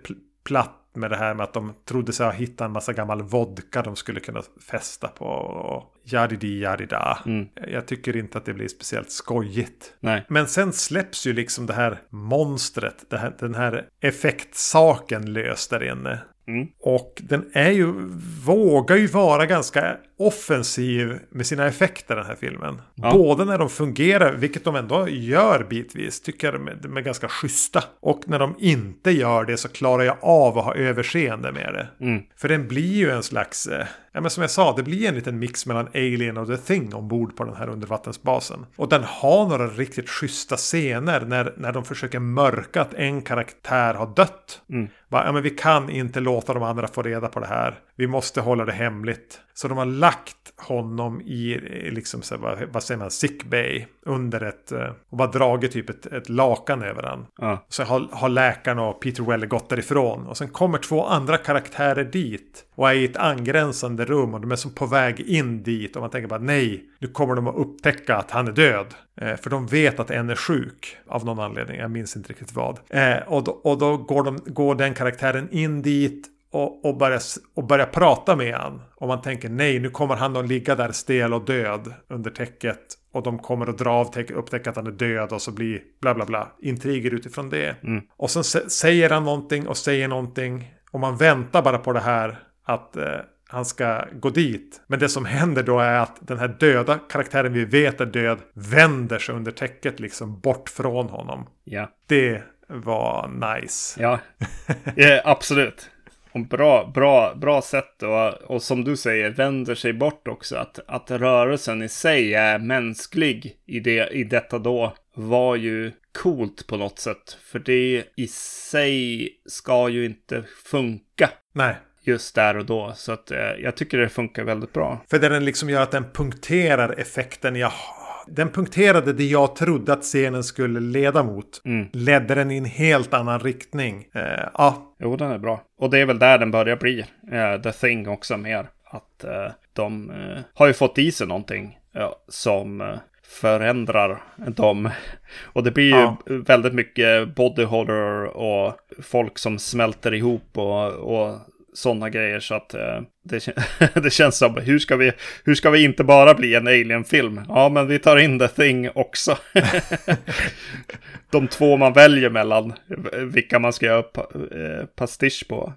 platt med det här med att de trodde sig ha hittat en massa gammal vodka de skulle kunna festa på. Och Yadidi yadida. Mm. Jag tycker inte att det blir speciellt skojigt. Nej. Men sen släpps ju liksom det här monstret, det här, den här effektsaken lös där inne. Mm. Och den är ju, vågar ju vara ganska offensiv med sina effekter den här filmen. Ja. Både när de fungerar, vilket de ändå gör bitvis, tycker jag de är ganska schyssta. Och när de inte gör det så klarar jag av att ha överseende med det. Mm. För den blir ju en slags, eh, ja men som jag sa, det blir en liten mix mellan Alien och The Thing ombord på den här undervattensbasen. Och den har några riktigt schyssta scener när, när de försöker mörka att en karaktär har dött. Mm. Bara, ja, men vi kan inte låta de andra få reda på det här. Vi måste hålla det hemligt. Så de har lagt honom i, liksom, så, vad, vad säger man, sick bay. Under ett, eh, och bara dragit typ ett, ett lakan över han. Ja. Så har, har läkaren och Peter Weller gått därifrån. Och sen kommer två andra karaktärer dit. Och är i ett angränsande rum. Och de är som på väg in dit. Och man tänker bara nej, nu kommer de att upptäcka att han är död. Eh, för de vet att en är sjuk. Av någon anledning, jag minns inte riktigt vad. Eh, och då, och då går, de, går den karaktären in dit och, och, börjar, och börjar prata med han. Och man tänker nej, nu kommer han att ligga där stel och död under täcket. Och de kommer att dra av täcket, upptäcka att han är död och så blir bla bla bla. Intriger utifrån det. Mm. Och sen säger han någonting och säger någonting. Och man väntar bara på det här att, eh, han ska gå dit. Men det som händer då är att den här döda karaktären vi vet är död vänder sig under täcket liksom bort från honom. Ja. Det var nice. Ja, ja absolut. Och bra, bra, bra sätt och, och som du säger vänder sig bort också. Att, att rörelsen i sig är mänsklig i, det, i detta då var ju coolt på något sätt. För det i sig ska ju inte funka. Nej. Just där och då. Så att eh, jag tycker det funkar väldigt bra. För det den liksom gör att den punkterar effekten jag den punkterade det jag trodde att scenen skulle leda mot. Mm. Ledde den i en helt annan riktning. Eh, ja. Jo, den är bra. Och det är väl där den börjar bli. Eh, The Thing också mer. Att eh, de eh, har ju fått i sig någonting ja, som eh, förändrar dem. Och det blir ju ja. väldigt mycket body horror och folk som smälter ihop och, och sådana grejer. Så att eh, det, det, känns som, hur ska, vi, hur ska vi inte bara bli en alien-film? Ja, men vi tar in The Thing också. De två man väljer mellan, vilka man ska göra eh, pastisch på.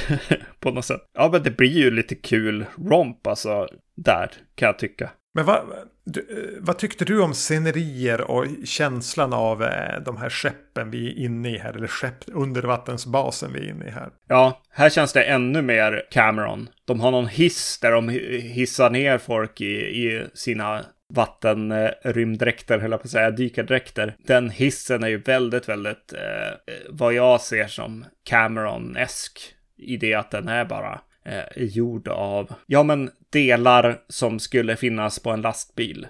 på något sätt. Ja, men det blir ju lite kul romp, alltså, där, kan jag tycka. Men vad, du, eh, vad tyckte du om scenerier och känslan av eh, de här skeppen vi är inne i här? Eller skepp, undervattensbasen vi är inne i här? Ja, här känns det ännu mer Cameron. De har någon hiss där de hissar ner folk i, i sina vattenrymddräkter, höll jag på att säga, dykardräkter. Den hissen är ju väldigt, väldigt eh, vad jag ser som Cameron-esk i det att den är bara eh, gjord av, ja men delar som skulle finnas på en lastbil.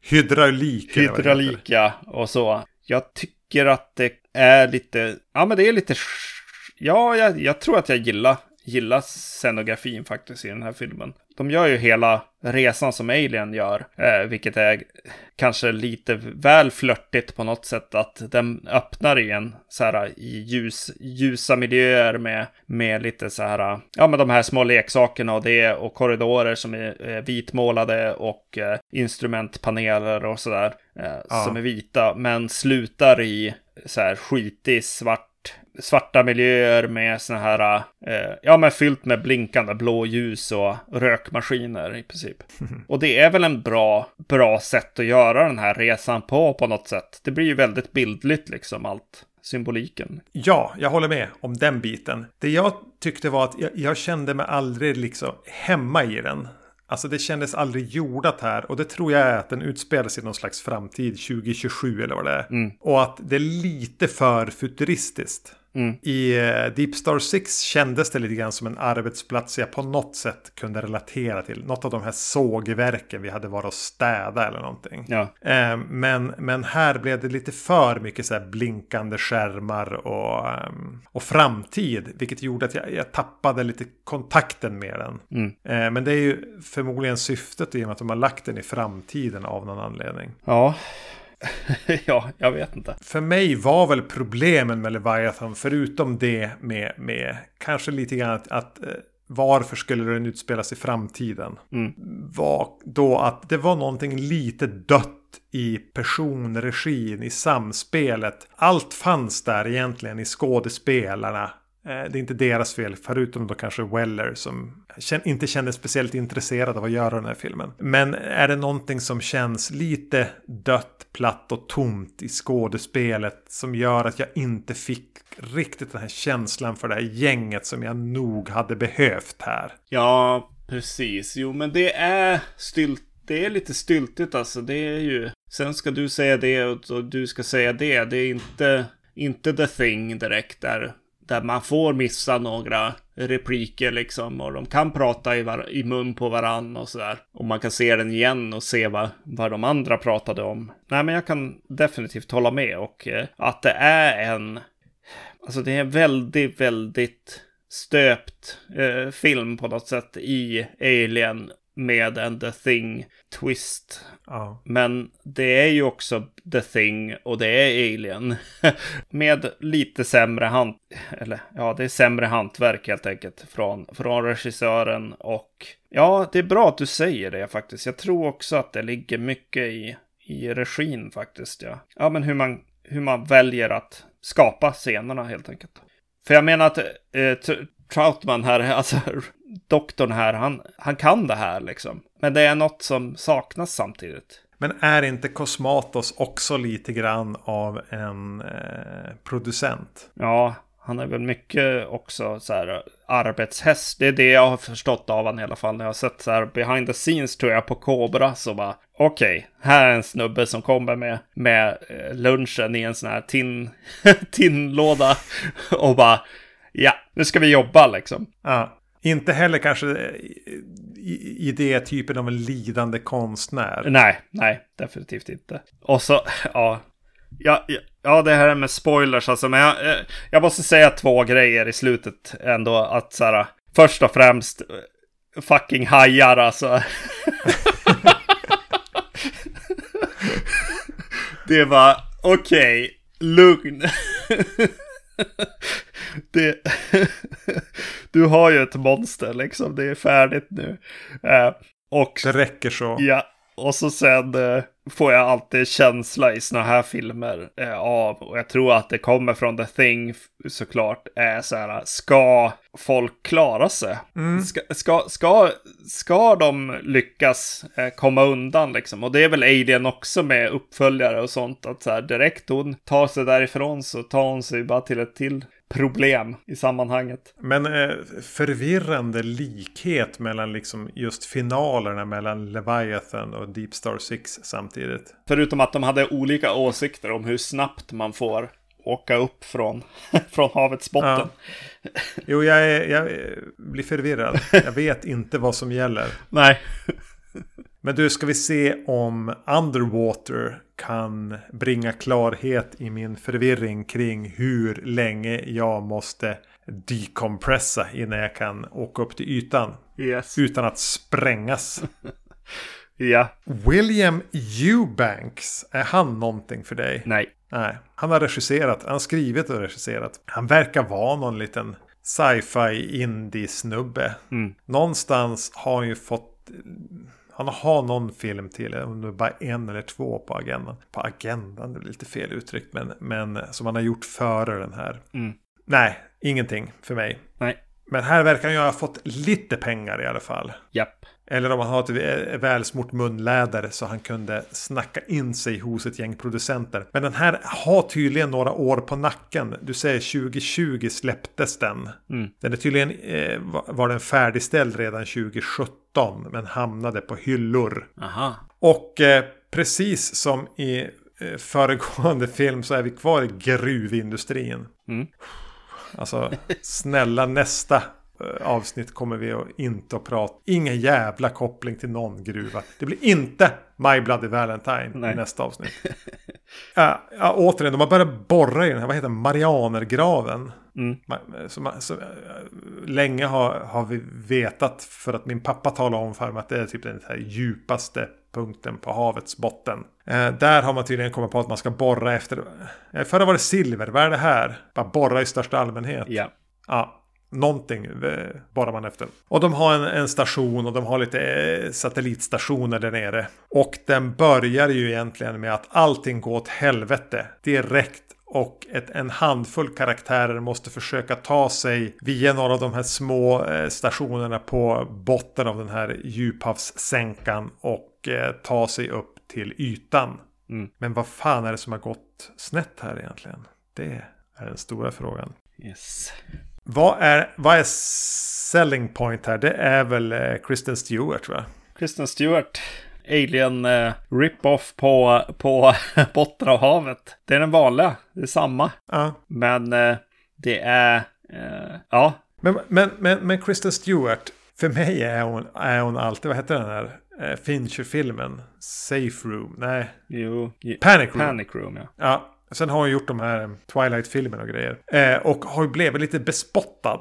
Hydraulik. Hydraulik, ja, och så. Jag tycker att det är lite, ja men det är lite, ja, jag, jag tror att jag gillar, gillar scenografin faktiskt i den här filmen. De gör ju hela resan som Alien gör, eh, vilket är kanske lite väl flörtigt på något sätt att den öppnar i en så här i ljus, ljusa miljöer med, med lite så här, ja men de här små leksakerna och det och korridorer som är eh, vitmålade och eh, instrumentpaneler och sådär eh, ja. som är vita, men slutar i så här skitig svart svarta miljöer med såna här, eh, ja men fyllt med blinkande blåljus och rökmaskiner i princip. Och det är väl en bra, bra sätt att göra den här resan på på något sätt. Det blir ju väldigt bildligt liksom allt symboliken. Ja, jag håller med om den biten. Det jag tyckte var att jag, jag kände mig aldrig liksom hemma i den. Alltså det kändes aldrig jordat här och det tror jag är att den utspelar sig i någon slags framtid 2027 eller vad det är. Mm. Och att det är lite för futuristiskt. Mm. I uh, Deep Star 6 kändes det lite grann som en arbetsplats jag på något sätt kunde relatera till. Något av de här sågverken vi hade varit och städa eller någonting. Ja. Uh, men, men här blev det lite för mycket så blinkande skärmar och, um, och framtid. Vilket gjorde att jag, jag tappade lite kontakten med den. Mm. Uh, men det är ju förmodligen syftet i och med att de har lagt den i framtiden av någon anledning. Ja. ja, jag vet inte. För mig var väl problemen med Leviathan, förutom det med, med kanske lite grann att, att eh, varför skulle den utspelas i framtiden? Mm. Var då att det var någonting lite dött i personregin, i samspelet. Allt fanns där egentligen i skådespelarna. Eh, det är inte deras fel, förutom då kanske Weller som inte kändes speciellt intresserad av att göra den här filmen. Men är det någonting som känns lite dött, platt och tomt i skådespelet som gör att jag inte fick riktigt den här känslan för det här gänget som jag nog hade behövt här. Ja, precis. Jo, men det är stylt. Det är lite styltigt alltså. Det är ju. Sen ska du säga det och du ska säga det. Det är inte, inte the thing direkt där där man får missa några repliker liksom och de kan prata i, var- i mun på varann och sådär. Och man kan se den igen och se vad, vad de andra pratade om. Nej, men jag kan definitivt hålla med och eh, att det är en, alltså det är en väldigt, väldigt stöpt eh, film på något sätt i Alien med en The Thing twist. Ja. Men det är ju också The Thing och det är Alien. med lite sämre hand... Eller ja, det är sämre hantverk helt enkelt från, från regissören. Och ja, det är bra att du säger det faktiskt. Jag tror också att det ligger mycket i, i regin faktiskt. Ja, ja men hur man, hur man väljer att skapa scenerna helt enkelt. För jag menar att eh, Troutman här, alltså doktorn här, han, han kan det här liksom. Men det är något som saknas samtidigt. Men är inte Cosmatos också lite grann av en eh, producent? Ja, han är väl mycket också så här arbetshäst. Det är det jag har förstått av honom i alla fall. När jag har sett så här behind the scenes tror jag på Cobra så bara okej, okay, här är en snubbe som kommer med, med eh, lunchen i en sån här tin, tinlåda och bara ja, nu ska vi jobba liksom. Ja. Inte heller kanske i det typen av en lidande konstnär. Nej, nej, definitivt inte. Och så, ja. Ja, ja, det här med spoilers alltså, men jag, jag måste säga två grejer i slutet ändå. Att så här, först och främst, fucking hajar alltså. det var, okej, okay, lugn. Det, du har ju ett monster liksom, det är färdigt nu. Eh, och, det räcker så. Ja, och så sen eh, får jag alltid känsla i såna här filmer eh, av, och jag tror att det kommer från The Thing såklart, är så här, ska folk klara sig? Mm. Ska, ska, ska, ska de lyckas eh, komma undan liksom? Och det är väl Alien också med uppföljare och sånt, att så här, direkt hon tar sig därifrån så tar hon sig bara till ett till problem i sammanhanget. Men eh, förvirrande likhet mellan liksom just finalerna mellan Leviathan och Deep Star 6 samtidigt. Förutom att de hade olika åsikter om hur snabbt man får åka upp från, från havets botten. Ja. Jo, jag, är, jag blir förvirrad. Jag vet inte vad som gäller. Nej. Men du, ska vi se om Underwater kan bringa klarhet i min förvirring kring hur länge jag måste decompressa innan jag kan åka upp till ytan. Yes. Utan att sprängas. ja. William Eubanks, är han någonting för dig? Nej. Nej. Han har regisserat, han har skrivit och regisserat. Han verkar vara någon liten sci-fi indie-snubbe. Mm. Någonstans har han ju fått han har någon film till, om det är bara en eller två på agendan. På agendan, det blir lite fel uttryckt, men, men som han har gjort före den här. Mm. Nej, ingenting för mig. Nej. Men här verkar han ju ha fått lite pengar i alla fall. Japp. Eller om han har ett välsmort munläder så han kunde snacka in sig hos ett gäng producenter. Men den här har tydligen några år på nacken. Du säger 2020 släpptes den. Mm. Den är tydligen eh, var den färdigställd redan 2017 men hamnade på hyllor. Aha. Och eh, precis som i eh, föregående film så är vi kvar i gruvindustrin. Mm. Alltså snälla nästa avsnitt kommer vi att inte att prata. Ingen jävla koppling till någon gruva. Det blir inte My Bloody Valentine Nej. i nästa avsnitt. ja, återigen, de har börjat borra i den här, vad heter det, Marianergraven. Mm. Som, som, länge har, har vi vetat för att min pappa talade om för mig att det är typ den här djupaste punkten på havets botten. Eh, där har man tydligen kommit på att man ska borra efter. Eh, förra var det silver, vad är det här? Bara borra i största allmänhet. Ja. Ja, Någonting eh, bara man efter. Och de har en, en, station och de har lite eh, satellitstationer där nere. Och den börjar ju egentligen med att allting går åt helvete direkt. Och ett, en handfull karaktärer måste försöka ta sig via några av de här små eh, stationerna på botten av den här djuphavssänkan. Och eh, ta sig upp till ytan. Mm. Men vad fan är det som har gått snett här egentligen? Det är den stora frågan. Yes. Vad är, vad är selling point här? Det är väl eh, Kristen Stewart jag. Kristen Stewart. Alien eh, rip-off på, på botten av havet. Det är den vanliga. Det är samma. Ja. Men eh, det är... Eh, ja. Men, men, men, men Kristen Stewart. För mig är hon, är hon alltid, vad heter den här eh, Fincher-filmen? Safe Room? Nej. Jo. Panic Room. Panic Room, ja. Ja, Sen har hon gjort de här Twilight-filmerna och grejer. Eh, och har ju blivit lite bespottad.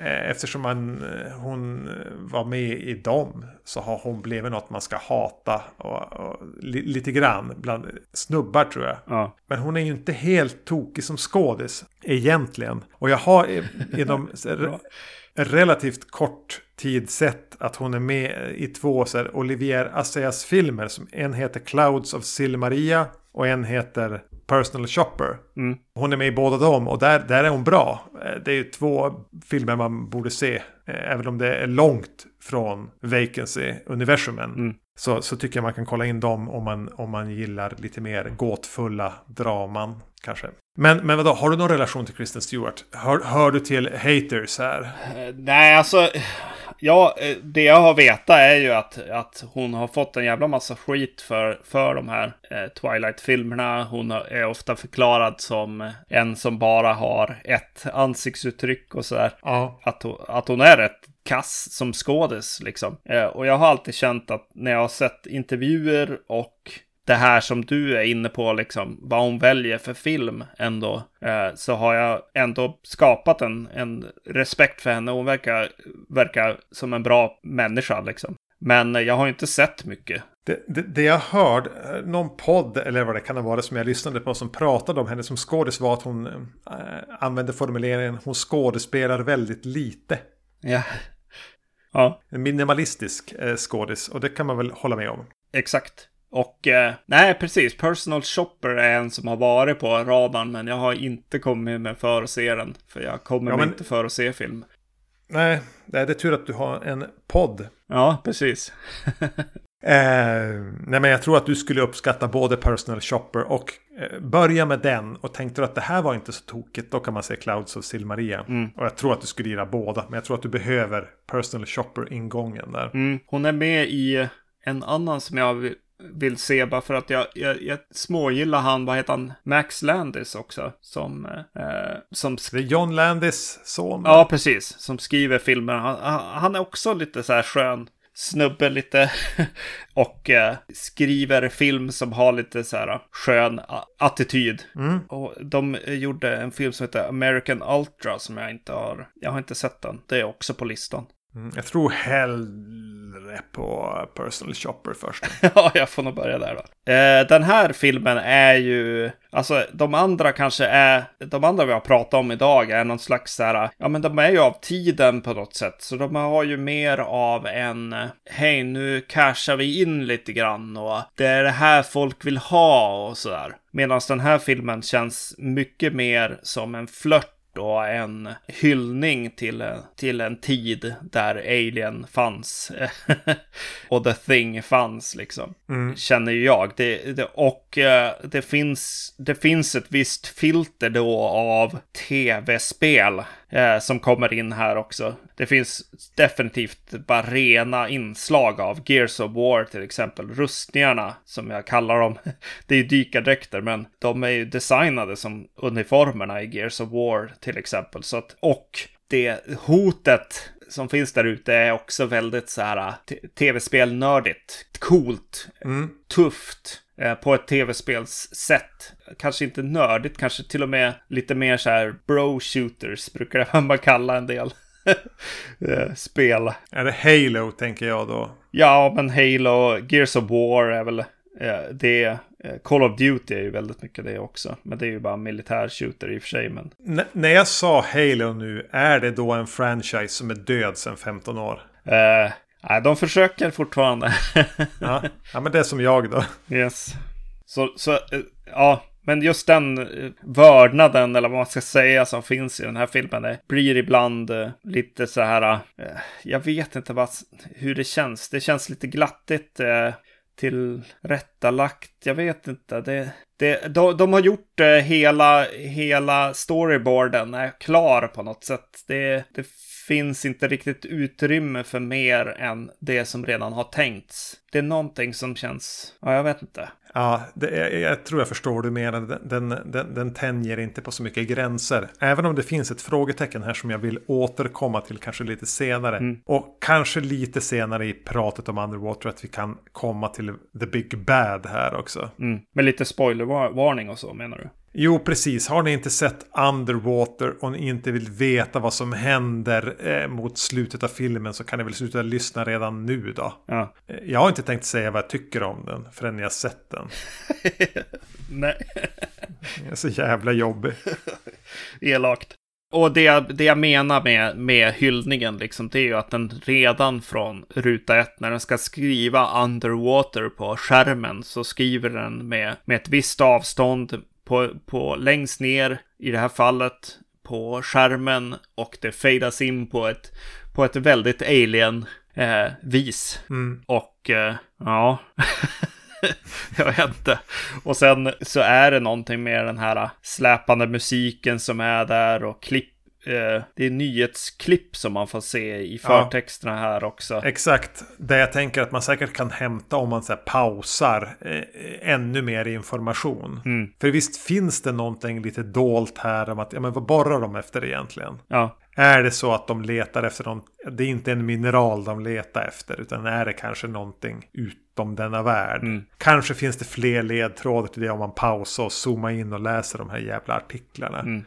Eh, eftersom man, eh, hon var med i dem så har hon blivit något man ska hata. Och, och li, lite grann bland snubbar tror jag. Ja. Men hon är ju inte helt tokig som skådis egentligen. Och jag har inom relativt kort tid sett att hon är med i två så här, Olivier Assayas filmer. Som en heter Clouds of Silmaria och en heter Personal Shopper. Mm. Hon är med i båda dem och där, där är hon bra. Eh, Det är ju två filmer man borde se. eh, Även om det är långt från Vacancy-universumen. Mm. Så, så tycker jag man kan kolla in dem om man, om man gillar lite mer gåtfulla draman. Kanske. Men, men vadå, har du någon relation till Kristen Stewart? Hör, hör du till haters här? Eh, Nej, alltså. Ja, eh, det jag har vetat är ju att, att hon har fått en jävla massa skit för, för de här eh, Twilight-filmerna. Hon är ofta förklarad som en som bara har ett ansiktsuttryck och sådär. Ja. Att att hon är rätt kass som skådis liksom. Eh, och jag har alltid känt att när jag har sett intervjuer och det här som du är inne på, liksom, vad hon väljer för film ändå, eh, så har jag ändå skapat en, en respekt för henne. Hon verkar, verkar som en bra människa, liksom. Men jag har inte sett mycket. Det, det, det jag hörde, eh, någon podd eller vad det kan ha varit som jag lyssnade på som pratade om henne som skådis var att hon äh, använde formuleringen hon skådespelar väldigt lite. Ja. Ja, En minimalistisk eh, skådis och det kan man väl hålla med om. exakt. Och eh, nej, precis. Personal Shopper är en som har varit på radarn, men jag har inte kommit med för att se den. För jag kommer Ja, men- inte för att se film. Nej, det är tur att du har en podd. Ja, precis. Eh, nej men jag tror att du skulle uppskatta både Personal Shopper och eh, börja med den. Och tänkte du att det här var inte så tokigt, då kan man se Clouds of Silmaria. Mm. Och jag tror att du skulle gilla båda, men jag tror att du behöver Personal Shopper-ingången där. Mm. Hon är med i en annan som jag vill, se bara för att jag, jag, jag smågillar han, vad heter han, Max Landis också. Som, eh, som sk- Det är John Landis son. Ja, precis. Som skriver filmer. Han, han- är också lite så här skön snubbe lite. och eh, skriver film som har lite så här skön attityd. Mm. Och de gjorde en film som heter American Ultra som jag inte har. Jag har inte sett den. Det är också på listan. Mm, jag tror hellre på Personal Shopper först. ja, jag får nog börja där då. Eh, den här filmen är ju, alltså de andra kanske är, de andra vi har pratat om idag är någon slags så här, ja men de är ju av tiden på något sätt. Så de har ju mer av en, hej nu cashar vi in lite grann och det är det här folk vill ha och sådär. Medan den här filmen känns mycket mer som en flört och en hyllning till, till en tid där Alien fanns. och The Thing fanns liksom. Mm. Känner ju jag. Det, det, och eh, det, finns, det finns ett visst filter då av tv-spel eh, som kommer in här också. Det finns definitivt bara rena inslag av Gears of War till exempel. Rustningarna som jag kallar dem. Det är ju dykardräkter men de är ju designade som uniformerna i Gears of War till exempel. Så att, och det hotet som finns där ute är också väldigt så här t- tv-spel-nördigt. Coolt, Mm. tufft eh, på ett tv-spelssätt. Kanske inte nördigt, kanske till och med lite mer så här bro-shooters brukar man kalla en del eh, spel. Är det Halo tänker jag då? Ja, men Halo, Gears of War är väl eh, det. Eh, Call of Duty är ju väldigt mycket det också. Men det är ju bara militär shooter i och för sig. Men N- när jag sa Halo nu, är det då en franchise som är död sedan 15 år? eh, nej, de försöker fortfarande. Ja, ja men det är som jag då. Yes. Så, så eh, ja, men just den eh, vördnaden eller vad man ska säga som finns i den här filmen det blir ibland eh, lite så här, jag vet inte vad, hur det känns. Det känns lite glattigt eh, till rättalagt. Jag vet inte. Det, det, de, de har gjort hela, hela storyboarden är klar på något sätt. Det, det finns inte riktigt utrymme för mer än det som redan har tänkts. Det är någonting som känns, ja jag vet inte. Ja, det, jag, jag tror jag förstår du menar. Den, den, den, den tänjer inte på så mycket gränser. Även om det finns ett frågetecken här som jag vill återkomma till kanske lite senare. Mm. Och kanske lite senare i pratet om Underwater att vi kan komma till The Big Bad här också. Mm. Med lite spoilervarning och så menar du? Jo, precis. Har ni inte sett Underwater och ni inte vill veta vad som händer eh, mot slutet av filmen så kan ni väl sluta lyssna redan nu då. Ja. Eh, Jag har inte tänkt säga vad jag tycker om den förrän ni har sett den. Nej, Det är så jävla jobbig. elakt. Och det, jag- det jag menar med, med hyllningen, liksom, det är ju att den redan från ruta ett, när den ska skriva underwater på skärmen, så skriver den med, med ett visst avstånd på, på längst ner i det här fallet på skärmen och det fadas in på ett, på ett väldigt alien eh, vis. Mm. Och eh, ja, jag vet inte. Och sen så är det någonting med den här släpande musiken som är där och klipp. Eh, det är nyhetsklipp som man får se i förtexterna här också. Exakt. Det jag tänker att man säkert kan hämta om man så här, pausar eh, ännu mer information. Mm. För visst finns det någonting lite dolt här om att, ja men vad borrar de efter egentligen? Ja, Är det så att de letar efter någon, det är inte en mineral de letar efter, utan är det kanske någonting utom denna värld? Mm. Kanske finns det fler ledtrådar till det om man pausar och zoomar in och läser de här jävla artiklarna. Mm.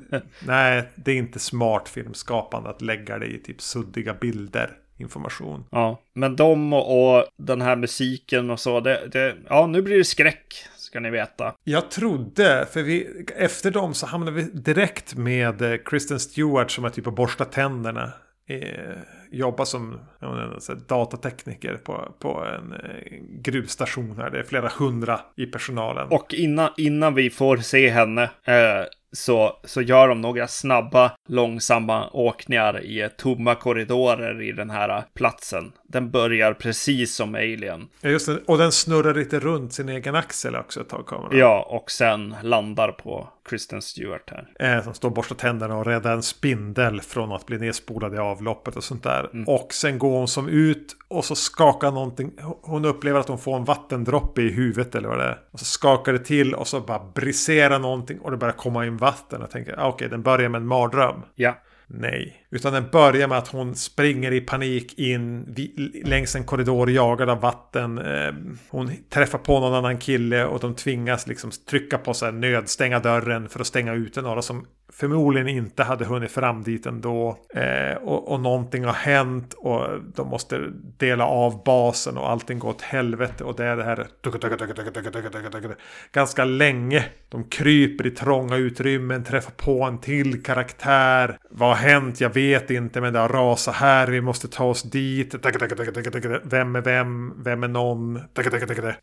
Nej, det är inte smart filmskapande att lägga det i typ suddiga bilder, information. ja. Men de och, och den här musiken och så, det, det, ja nu blir det skräck. Ska ni veta. Jag trodde, för vi, efter dem så hamnade vi direkt med eh, Kristen Stewart som är typ att borsta tänderna. Eh, jobbar som här, datatekniker på, på en eh, gruvstation här. Det är flera hundra i personalen. Och innan, innan vi får se henne eh, så, så gör de några snabba, långsamma åkningar i tomma korridorer i den här äh, platsen. Den börjar precis som Alien. Ja, just det. Och den snurrar lite runt sin egen axel också ett tag. Kameran. Ja, och sen landar på Kristen Stewart här. Eh, som står och borstar tänderna och räddar en spindel från att bli nedspolad i avloppet och sånt där. Och sen går hon som ut och så skakar någonting. Hon upplever att hon får en vattendroppe i huvudet eller vad det är. Och så skakar det till och så bara briserar någonting och det börjar komma in vatten. Jag tänker, ah, okej, den börjar med en mardröm. Ja, Nej, utan den börjar med att hon springer i panik in längs en korridor jagad av vatten. Ehm, hon träffar på någon annan kille och de tvingas liksom trycka på så här nödstänga dörren för att stänga ute några som förmodligen inte hade hunnit fram dit ändå. Eh, och, och någonting har hänt och de måste dela av basen och allting går åt helvete. Och det är det här ganska länge. De kryper i trånga utrymmen, träffar på en till karaktär. Vad har hänt? Jag vet inte, men det har rasat här. Vi måste ta oss dit. Vem är vem? Vem är någon?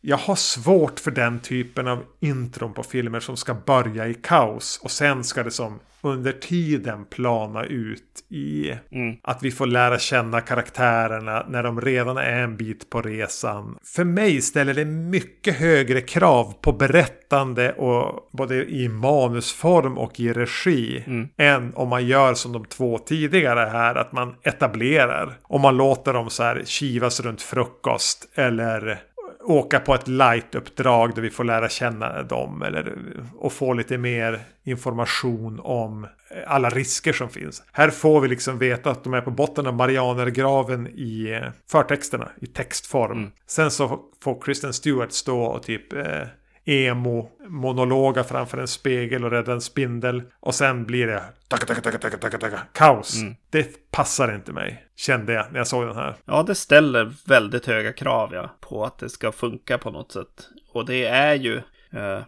Jag har svårt för den typen av intron på filmer som ska börja i kaos. Och sen ska det som under tiden plana ut i Mm. att vi får lära känna karaktärerna när de redan är en bit på resan. För mig ställer det mycket högre krav på berättande och både i manusform och i regi Mm. än om man gör som de två tidigare här att man etablerar. Om man låter dem så här kivas runt frukost eller åka på ett light-uppdrag där vi får lära känna dem eller och få lite mer information om alla risker som finns. Här får vi liksom veta att de är på botten av Marianergraven i eh, förtexterna i textform. Mm. Sen så får Kristen Stewart stå och typ eh, emo monologa framför en spegel och rädda en spindel. Och sen blir det taka, taka, taka, taka, taka, taka, kaos. Mm. Det passar inte mig, kände jag när jag såg den här. Ja, det ställer väldigt höga krav ja, på att det ska funka på något sätt. Och det är ju... Eh,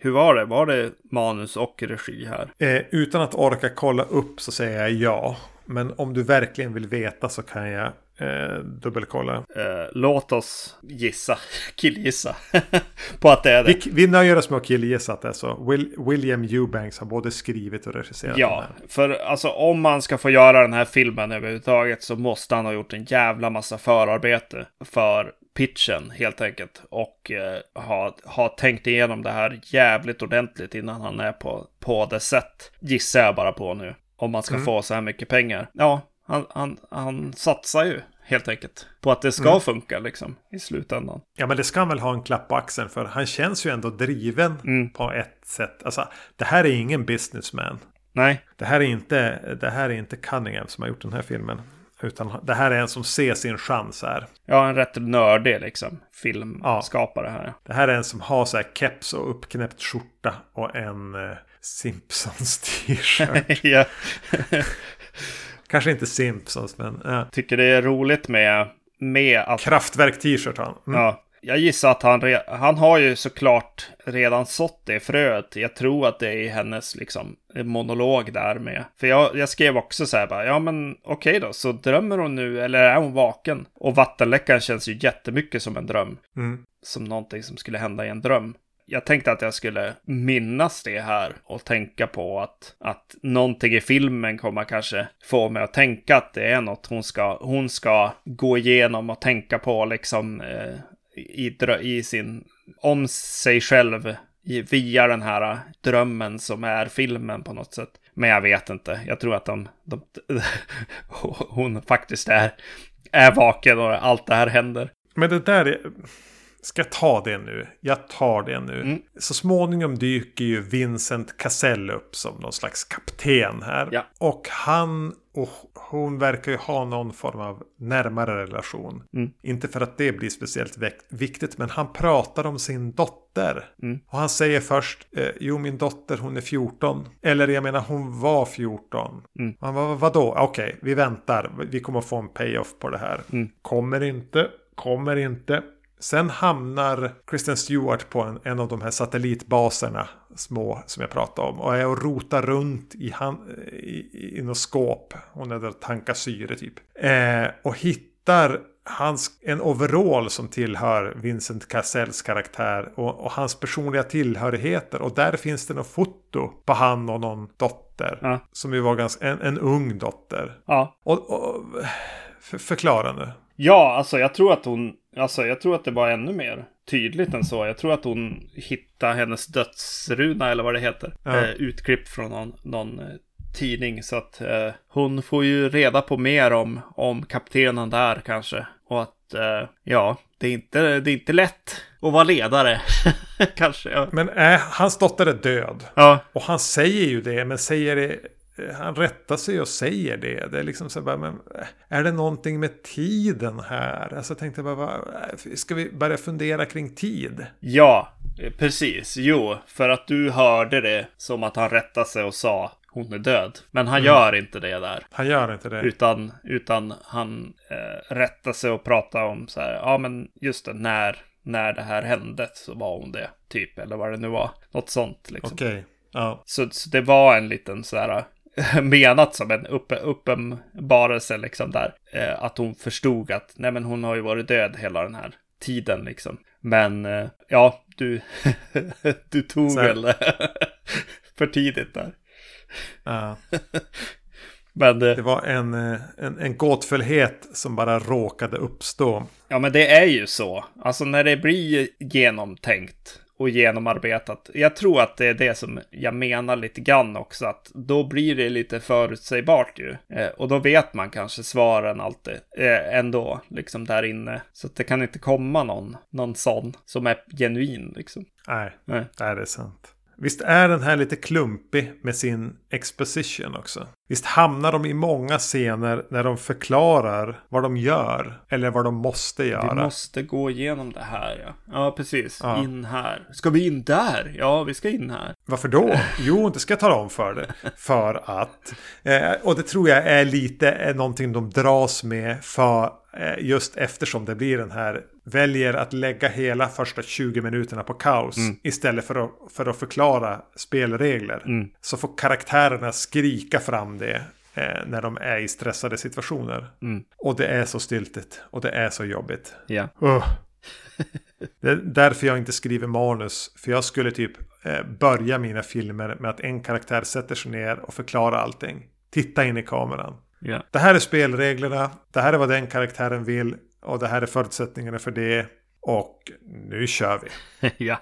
hur var det? Var det manus och regi här? Eh, utan att orka kolla upp så säger jag ja. Men om du verkligen vill veta så kan jag eh, dubbelkolla. Eh, låt oss gissa, killgissa, på att det är det. Vi, vi nöjer oss med att killgissa att det är så. Will, William Eubanks har både skrivit och regisserat Ja, för alltså om man ska få göra den här filmen överhuvudtaget så måste han ha gjort en jävla massa förarbete för pitchen helt enkelt. Och eh, ha, ha tänkt igenom det här jävligt ordentligt innan han är på, på det sätt. Gissar jag bara på nu. Om man ska Mm. få så här mycket pengar. Ja, han, han, han satsar ju helt enkelt på att det ska funka liksom i slutändan. Ja, men det ska han väl ha en klapp på axeln för. Han känns ju ändå driven Mm. på ett sätt. Alltså, det här är ingen businessman. Nej, Det här är inte, det här är inte Cunningham som har gjort den här filmen. Utan det här är en som ser sin chans här. är en rätt nördig liksom filmskapare här. Det här är en som har så här keps och uppknäppt skjorta och en eh, Simpsons t-shirt. jag Kanske inte Simpsons men ja. tycker det är roligt med, med att Kraftwerk t-shirt har han. Mm. Ja, jag gissar att han, han har ju såklart redan sått det fröet. Jag tror att det är i hennes liksom, monolog där med. För jag, jag skrev också så här bara, ja men okej då, så drömmer hon nu eller är hon vaken? Och vattenläckan känns ju jättemycket som en dröm. Mm. Som någonting som skulle hända i en dröm jag tänkte att jag skulle minnas det här och tänka på att, att någonting i filmen kommer kanske få mig att tänka att det är något hon ska, hon ska gå igenom och tänka på liksom eh, i, i sin, om sig själv via den här drömmen som är filmen på något sätt. Men jag vet inte. Jag tror att de, de hon faktiskt är, är vaken och allt det här händer. Men det där är... Ska jag ta det nu? Jag tar det nu. Mm. Så småningom dyker ju Vincent Cassell upp som någon slags kapten här. Ja. Och han och hon verkar ju ha någon form av närmare relation. Mm. Inte för att det blir speciellt viktigt, men han pratar om sin dotter. Mm. Och han säger först, eh, jo min dotter hon är 14. Eller jag menar hon var 14. Mm. Han var vadå? Okej, okay, vi väntar. Vi kommer få en payoff på det här. Mm. Kommer inte, kommer inte. Sen hamnar Kristen Stewart på en, en av de här satellitbaserna, små som jag pratade om. Och är och rotar runt i, han, i, i något skåp. Hon är där och tankar syre typ. Eh, och hittar hans, en overall som tillhör Vincent Cassells karaktär och, och, hans personliga tillhörigheter. Och där finns det något foto på han och någon dotter. Ja. Som ju var ganska, en, en ung dotter. Ja. Och, och för, förklara nu. Ja, alltså jag tror att hon, alltså jag tror att det var ännu mer tydligt än så. Jag tror att hon hittade hennes dödsruna eller vad det heter. Ja. Eh, utklippt från någon, någon eh, tidning. Så att eh, hon får ju reda på mer om, om kaptenen där kanske. Och att, eh, ja, det är, inte, det är inte lätt att vara ledare. kanske. Ja. Men äh, hans dotter är död. Ja. Och han säger ju det, men säger det han rättar sig och säger det. Det är liksom så bara, men är det någonting med tiden här? Alltså jag tänkte bara, ska vi börja fundera kring tid? Ja, precis. Jo, för att du hörde det som att han rättade sig och sa hon är död. Men han mm. gör inte det där. Han gör inte det. Utan, utan han eh, rättar sig och pratar om så här, ja men just det, när, när det här hände så var hon det, typ, eller vad det nu var. Något sånt liksom. Okej. Okay. Ja. Så, så, det var en liten så här menat som en upp, uppenbarelse liksom där. Eh, att hon förstod att nej men hon har ju varit död hela den här tiden liksom. Men eh, ja, du, du tog Så. väl för tidigt där. Ja. men, det var en, eh, en, en gåtfullhet som bara råkade uppstå. Ja, men det är ju så. Alltså när det blir genomtänkt och genomarbetat. Jag tror att det är det som jag menar lite grann också, att då blir det lite förutsägbart ju. Eh, och då vet man kanske svaren alltid eh, ändå, liksom där inne. Så det kan inte komma någon, någon sån som är genuin liksom. Nej, Nej. det är sant. Visst är den här lite klumpig med sin exposition också? Visst hamnar de i många scener när de förklarar vad de gör eller vad de måste göra? Vi måste gå igenom det här, ja. Ja, precis. Ja. In här. Ska vi in där? Ja, vi ska in här. Varför då? Jo, det ska jag tala om för det. För att, eh, och det tror jag är lite är någonting de dras med för Eh, just eftersom det blir den här väljer att lägga hela första 20 minuterna på kaos mm. istället för att, för att förklara spelregler. Mm. Så får karaktärerna skrika fram det eh, när de är i stressade situationer. Mm. Och det är så stiltigt och det är så jobbigt. Ja. Uh. det är därför jag inte skriver manus. För jag skulle typ eh, börja mina filmer med att en karaktär sätter sig ner och förklarar allting. Titta in i kameran. Yeah. Det här är spelreglerna. Det här är vad den karaktären vill. Och det här är förutsättningarna för det. Och nu kör vi. ja.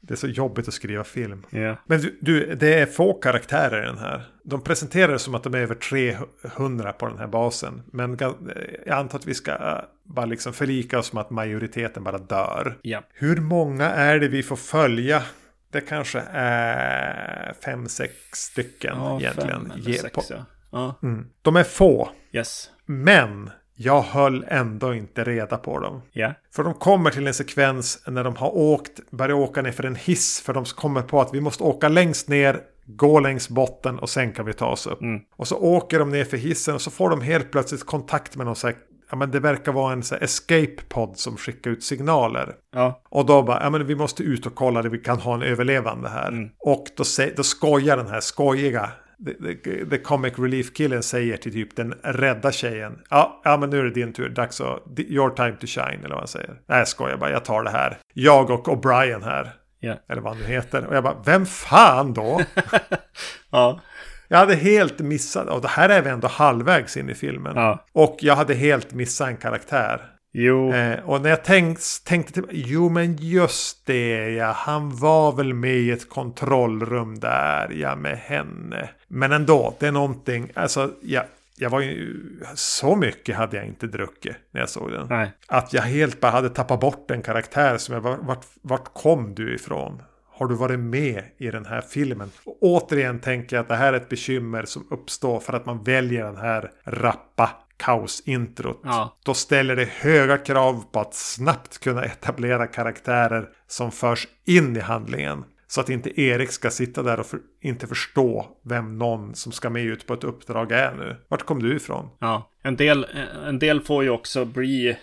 Det är så jobbigt att skriva film. Yeah. Men du, du, det är få karaktärer i den här. De presenterar det som att de är över 300 på den här basen. Men jag antar att vi ska äh, bara liksom förlika oss med att majoriteten bara dör. Yeah. Hur många är det vi får följa? Det kanske är fem, sex stycken ja, egentligen. Fem eller sex, ja. Ja. Mm. De är få. Yes. Men jag höll ändå inte reda på dem. Yeah. För de kommer till en sekvens när de har åkt, börjar åka ner för en hiss. För de kommer på att vi måste åka längst ner, gå längs botten och sen kan vi ta oss upp. Mm. Och så åker de ner för hissen och så får de helt plötsligt kontakt med någon så här, ja men det verkar vara en så escape pod som skickar ut signaler. Ja. Och då bara, ja men vi måste ut och kolla det, vi kan ha en överlevande här. Mm. Och då, då skojar den här skojiga the, the, the comic relief-killen säger till typ den rädda tjejen. Ja, ja, men nu är det din tur. Dags att... Your time to shine, eller vad han säger. Nej, jag skojar bara. Jag tar det här. Jag och O'Brien här. Ja. Eller vad han nu heter. Och jag bara, vem fan då? Ja. Jag hade helt missat, och det här är vi ändå halvvägs in i filmen. Ja. Och jag hade helt missat en karaktär. Jo. Eh, och när jag tänkt, tänkte till, jo men just det ja, han var väl med i ett kontrollrum där, ja med henne. Men ändå, det är någonting, alltså ja, jag var ju, så mycket hade jag inte druckit när jag såg den. Nej. Att jag helt bara hade tappat bort en karaktär som jag var, vart, vart kom du ifrån? Har du varit med i den här filmen? Och återigen tänker jag att det här är ett bekymmer som uppstår för att man väljer den här rappa kaosintrot. Ja. Då ställer det höga krav på att snabbt kunna etablera karaktärer som förs in i handlingen. Så att inte Erik ska sitta där och för, inte förstå vem någon som ska med ut på ett uppdrag är nu. Vart kom du ifrån? Ja. En del, en del får ju också bli,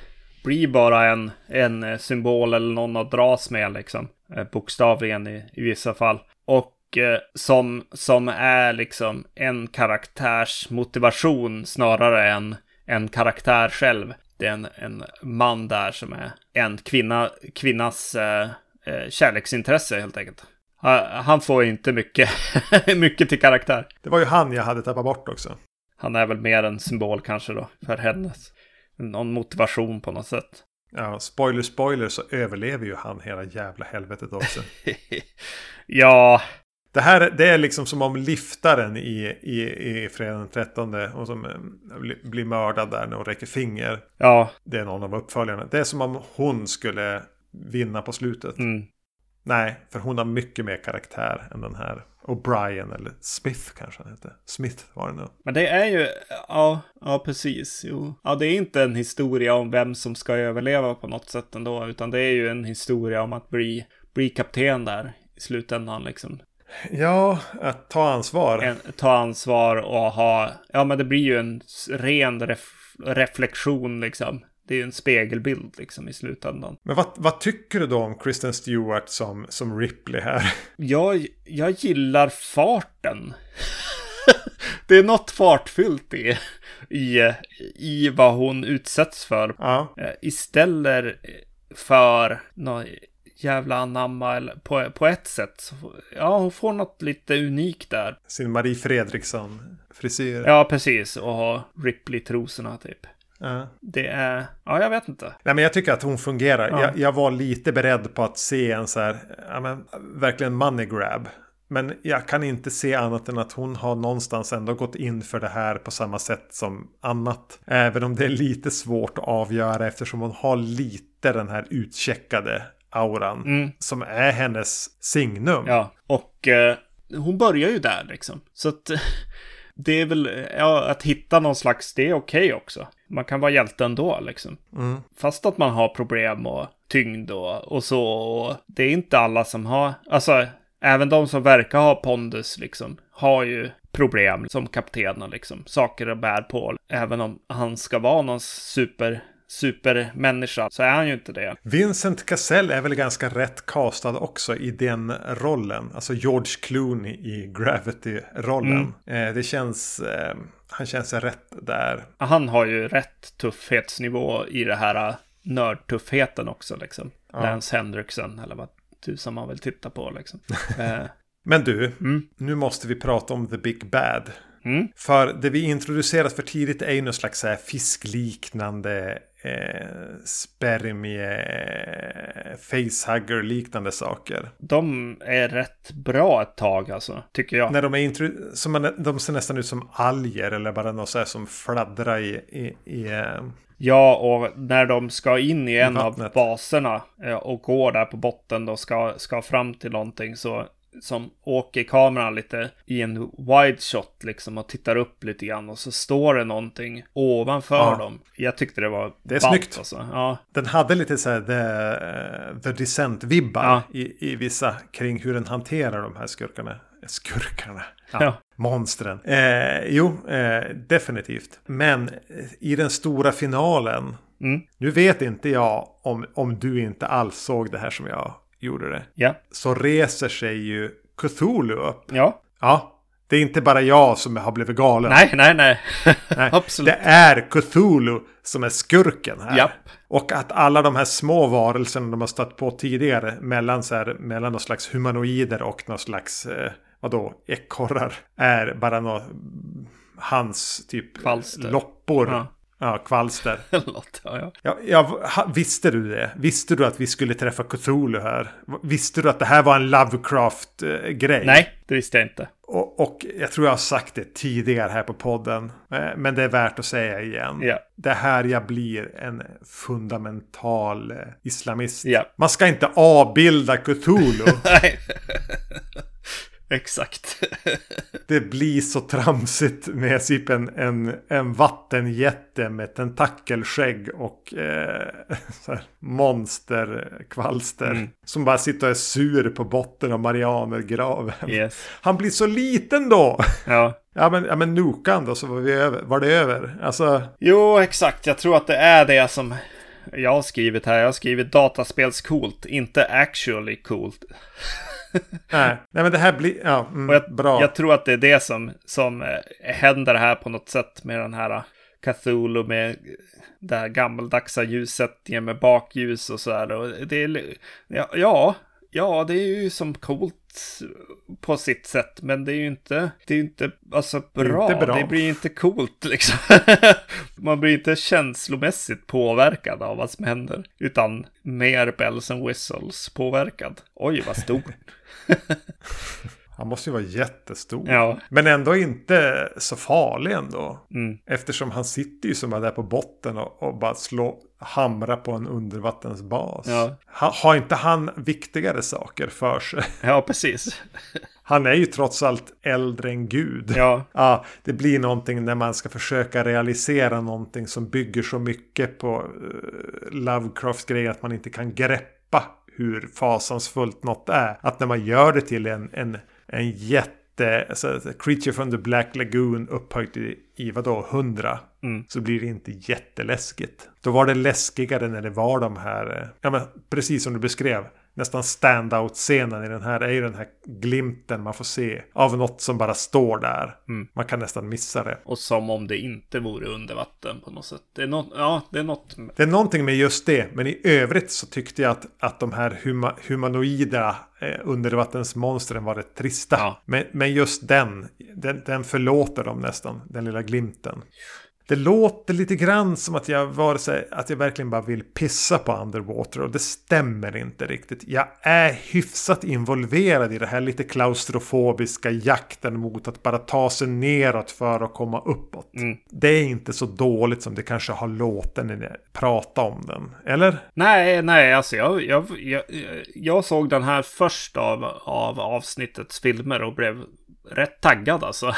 bli bara en, en symbol eller någon att dras med liksom. Eh, Bokstavligen i, i vissa fall. Och eh, som, som är liksom en karaktärs motivation snarare än en karaktär själv. Det är en, en man där som är en kvinna, kvinnas eh, eh, kärleksintresse helt enkelt. Ha- Han får inte mycket, mycket till karaktär. Det var ju han jag hade tappat bort också. Han är väl mer en symbol kanske då för hennes. Någon motivation på något sätt. Ja, spoiler spoiler så överlever ju han hela jävla helvetet också. ja, Det här det är liksom som om liftaren i, i, i fredagen den 13 och som eh, bli- blir mördad där när hon räcker finger. ja, Det är någon av uppföljarna. Det är som om hon skulle vinna på slutet. mm, Nej, för hon har mycket mer karaktär än den här. O'Brien eller Smith kanske han hette. Smith var det nog. Men det är ju, ja, ja precis. Jo. Ja, det är inte en historia om vem som ska överleva på något sätt ändå, utan det är ju en historia om att bli, bli kapten där i slutändan liksom. Ja, att ta ansvar. En, ta ansvar och ha, ja men det blir ju en ren ref, reflektion liksom. Det är ju en spegelbild liksom i slutändan. Men vad, vad tycker du då om Kristen Stewart som, som Ripley här? Jag, jag gillar farten. det är något fartfyllt i, i, i vad hon utsätts för. Ja, Eh, Istället för något jävla anamma eller på, på ett sätt. Ja, hon får något lite unikt där. sin Marie Fredriksson-frisyr. Ja, precis. Och ha Ripley-trosorna typ. Ja. Det är, ja jag vet inte. Nej men jag tycker att hon fungerar. Ja. Jag, jag var lite beredd på att se en så här, ja men verkligen money grab. Men jag kan inte se annat än att hon har någonstans ändå gått in för det här på samma sätt som annat. Även om det är lite svårt att avgöra eftersom hon har lite den här utcheckade auran. Mm. Som är hennes signum. Ja, och eh, hon börjar ju där liksom. Så att det är väl, ja, att hitta någon slags, det är okej också. Man kan vara hjälte ändå liksom. Mm. Fast att man har problem och tyngd och, och så. Och det är inte alla som har, alltså även de som verkar ha pondus liksom, har ju problem som kaptenen liksom. Saker att bär på. Även om han ska vara någon super, supermänniska så är han ju inte det. Vincent Cassell är väl ganska rätt castad också i den rollen. Alltså George Clooney i Gravity-rollen. Eh, det känns... Eh, han känns rätt där. Han har ju rätt tuffhetsnivå i det här äh, nördtuffheten också liksom. Lance Henriksen eller vad tusan man vill titta på liksom. eh, Men du, Mm. nu måste vi prata om The Big Bad. Mm. För det vi introducerat för tidigt är ju någon slags här fiskliknande eh, spermie, eh, facehugger liknande saker. de är rätt bra ett tag alltså, tycker jag. När de är intro- som man, de ser nästan ut som alger eller bara något så här som fladdrar i, i, i eh, Ja, och när de ska in i en av vattnet. baserna eh, och går där på botten och ska, ska fram till någonting så som åker kameran lite i en wide shot liksom och tittar upp lite grann och så står det någonting ovanför Ja. dem. Jag tyckte det var Det är ballt, snyggt. Alltså. Ja, Den hade lite så här The, eh, the Descent-vibbar Ja. i, i vissa kring hur den hanterar de här skurkarna. Skurkarna. ja. Monstren. Eh, jo, eh, definitivt. Men eh, i den stora finalen. Mm. Nu vet inte jag om, om du inte alls såg det här som jag gjorde det. ja. Så reser sig ju Cthulhu upp. ja. Ja, Det är inte bara jag som har blivit galen. Nej, nej, nej. Nej, Absolut. Det är Cthulhu som är skurken här. Japp. Och att alla de här små varelserna de har stött på tidigare mellan, så här, mellan någon slags humanoider och någon slags, eh, vadå, ekorrar. Är bara något, hans typ Kvalster. loppor. Ja. Ja, kvalster. Låt, ja, ja. Ja, ja, visste du det? Visste du att vi skulle träffa Cthulhu här? Visste du att det här var en Lovecraft-grej? Nej, det visste jag inte. Och, och jag tror jag har sagt det tidigare här på podden. eh, Men det är värt att säga igen. Ja. Det här jag blir en fundamental eh, islamist. Ja. Man ska inte avbilda Cthulhu. Exakt. det blir så tramsigt med typ en, en, en vattenjätte med tentakelskägg och eh, monsterkvalster. Mm. Som bara sitter och är sur på botten av Marianergraven. Yes. Han blir så liten då. Ja. Ja men, ja, men Nukan då så var, vi över, var det över. Alltså, Jo, exakt. Jag tror att det är det som jag har skrivit här. Jag har skrivit dataspelscoolt, inte actually coolt. Nej. nej men det här blir, ja, mm, Och jag, bra. jag tror att det är det som, som eh, händer här på något sätt med den här eh, Cthulhu med det här gammaldags ljussättningen med bakljus och så här. Och det är, ja, ja, ja, det är ju som coolt på sitt sätt, men det är ju inte, det är inte, alltså bra. inte bra. Det blir inte coolt liksom. Man blir inte känslomässigt påverkad av vad som händer, utan mer bells and whistles påverkad. Oj, vad stort. Han måste ju vara jättestor. Ja. Men ändå inte så farlig ändå. Mm. Eftersom han sitter ju som är där på botten och, och bara slår, hamrar på en undervattensbas. Ja. Ha, har inte han viktigare saker för sig? Ja, precis. Han är ju trots allt äldre än Gud. Ja, Ja, det blir någonting när man ska försöka realisera någonting som bygger så mycket på uh, Lovecrafts grej att man inte kan greppa hur fasansfullt något är. Att när man gör det till en, en, en jätte, alltså, Creature from the Black Lagoon upphöjt i, i vadå, 100. Mm. Så blir det inte jätteläskigt. Då var det läskigare när det var de här, eh, ja men precis som du beskrev. Nästan standout-scenen i den här är ju den här glimten man får se av något som bara står där. Mm. Man kan nästan missa det. och som om det inte vore under vatten på något sätt. Det är något, ja, det är något. Det är någonting med just det, men i övrigt så tyckte jag att, att de här huma, humanoida eh, undervattensmonstren var rätt trista. Ja. Men, men just den, den, den förlåter dem nästan, den lilla glimten. Det låter lite grann som att jag, var så här, att jag verkligen bara vill pissa på Underwater och det stämmer inte riktigt. Jag är hyfsat involverad i det här lite klaustrofobiska jakten mot att bara ta sig neråt för att komma uppåt. Mm. Det är inte så dåligt som det kanske har låtit när ni pratar om den. Eller? Nej, nej, alltså jag, jag, jag, jag såg den här först av, av avsnittets filmer och blev rätt taggad alltså.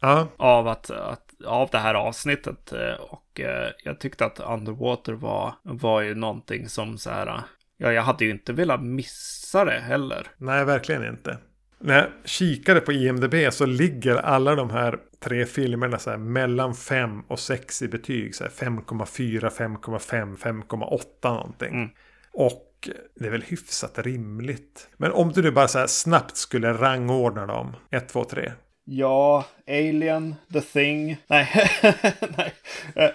Ja. av, att, att, av det här avsnittet. eh, Och eh, jag tyckte att Underwater var, var ju någonting som så här. Ja, jag hade ju inte velat missa det heller. Nej, verkligen inte. När jag kikade på IMDB så ligger alla de här tre filmerna så här mellan 5 och 6 i betyg. Så här 5,4, 5,5, 5,8 någonting. Mm. Och det är väl hyfsat rimligt. Men om du nu bara så här snabbt skulle rangordna dem. 1, 2, 3. Ja, Alien, The Thing. Nej, nej.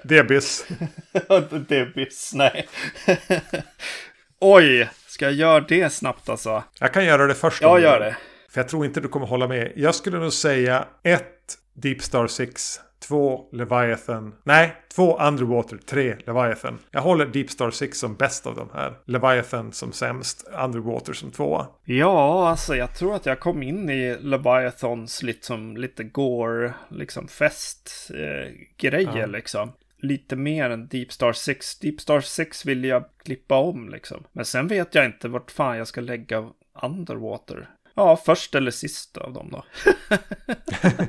Debis. Debis, nej. Oj, ska jag göra det snabbt alltså? Jag kan göra det först. Jag gör det. För jag tror inte du kommer hålla med. Jag skulle nog säga 1 Deep Star 6, 2 Leviathan. Nej, 2 Underwater, 3 Leviathan. Jag håller Deep Star 6 som bäst av de här. Leviathan som sämst, Underwater som tvåa. Ja, alltså jag tror att jag kom in i Leviathons liksom lite gore, liksom festgrejer eh, grejer, Ja. liksom. Lite mer än Deep Star 6. Deep Star 6 vill jag klippa om liksom. Men sen vet jag inte vart fan jag ska lägga Underwater. Ja, först eller sist av dem då.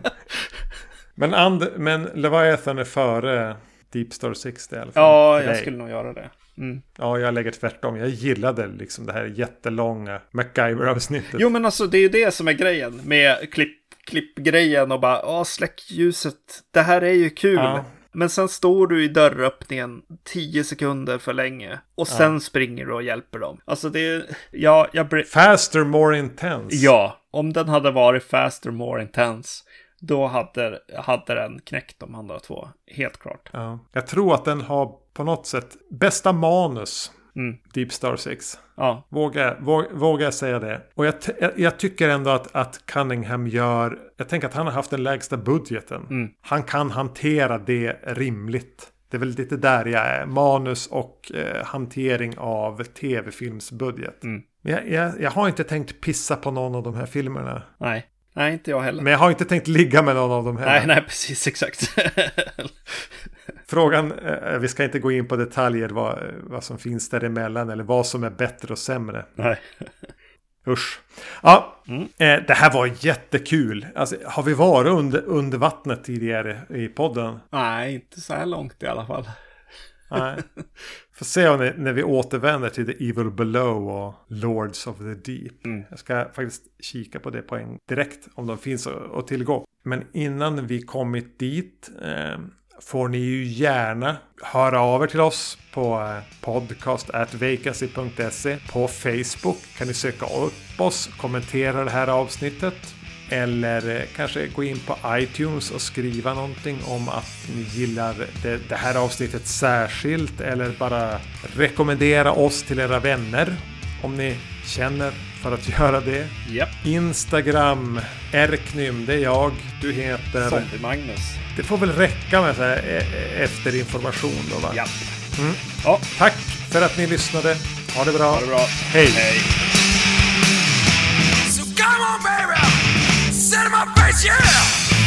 Men, and, men Leviathan är före Deep Star 6 i alla fall. Ja, jag skulle nog göra det. Mm. Ja, jag lägger tvärtom. Jag gillade liksom det här jättelånga MacGyver-avsnittet. Jo, men alltså det är ju det som är grejen med klipp, klippgrejen och bara, ja, släck ljuset. Det här är ju kul. Ja. Men sen står du i dörröppningen 10 sekunder för länge. Och sen springer du och hjälper dem. Alltså det är, ja, jag. Faster, more intense. Ja, om den hade varit faster, more intense, då hade, hade den knäckt de andra två. Helt klart. Ja. Jag tror att den har på något sätt bästa manus. Mm. Deep Star 6. Ja, Vågar våg, vågar jag säga det. Och jag, jag, tycker ändå att, att Cunningham gör... Jag tänker att han har haft den lägsta budgeten. Mm. Han kan hantera det rimligt. Det är väl lite där jag är. Manus och eh, hantering av tv-filmsbudget. Mm. Jag, jag, jag har inte tänkt pissa på någon av de här filmerna. nej. Nej, inte jag heller. Men jag har inte tänkt ligga med någon av dem heller. Nej, nej, precis exakt. Frågan, eh, vi ska inte gå in på detaljer vad, vad som finns däremellan eller vad som är bättre och sämre. nej. Usch. Ja, Mm. eh, det här var jättekul. Alltså, har vi varit under, under vattnet tidigare i podden? nej, inte så här långt i alla fall. Nej. Får se om det, när vi återvänder till The Evil Below och Lords of the Deep. Mm. Jag ska faktiskt kika på det på en direkt om de finns att, tillgå. Men innan vi kommit dit eh, får ni ju gärna höra av er till oss på eh, podcast.vacancy.se. På Facebook kan ni söka upp oss, kommentera det här avsnittet. Eller eh, kanske gå in på iTunes och skriva någonting om att ni gillar det, det här avsnittet särskilt. Eller bara rekommendera oss till era vänner om ni känner för att göra det. Japp. Instagram, Erknym, det är jag. Du heter... Zombie-Magnus. Det får väl räcka med så här e- e- efter information då va? Japp. Mm. Ja, Tack för att ni lyssnade. Ha det bra. ha det bra. Hej. Hej. So come on, baby. Set my face, yeah.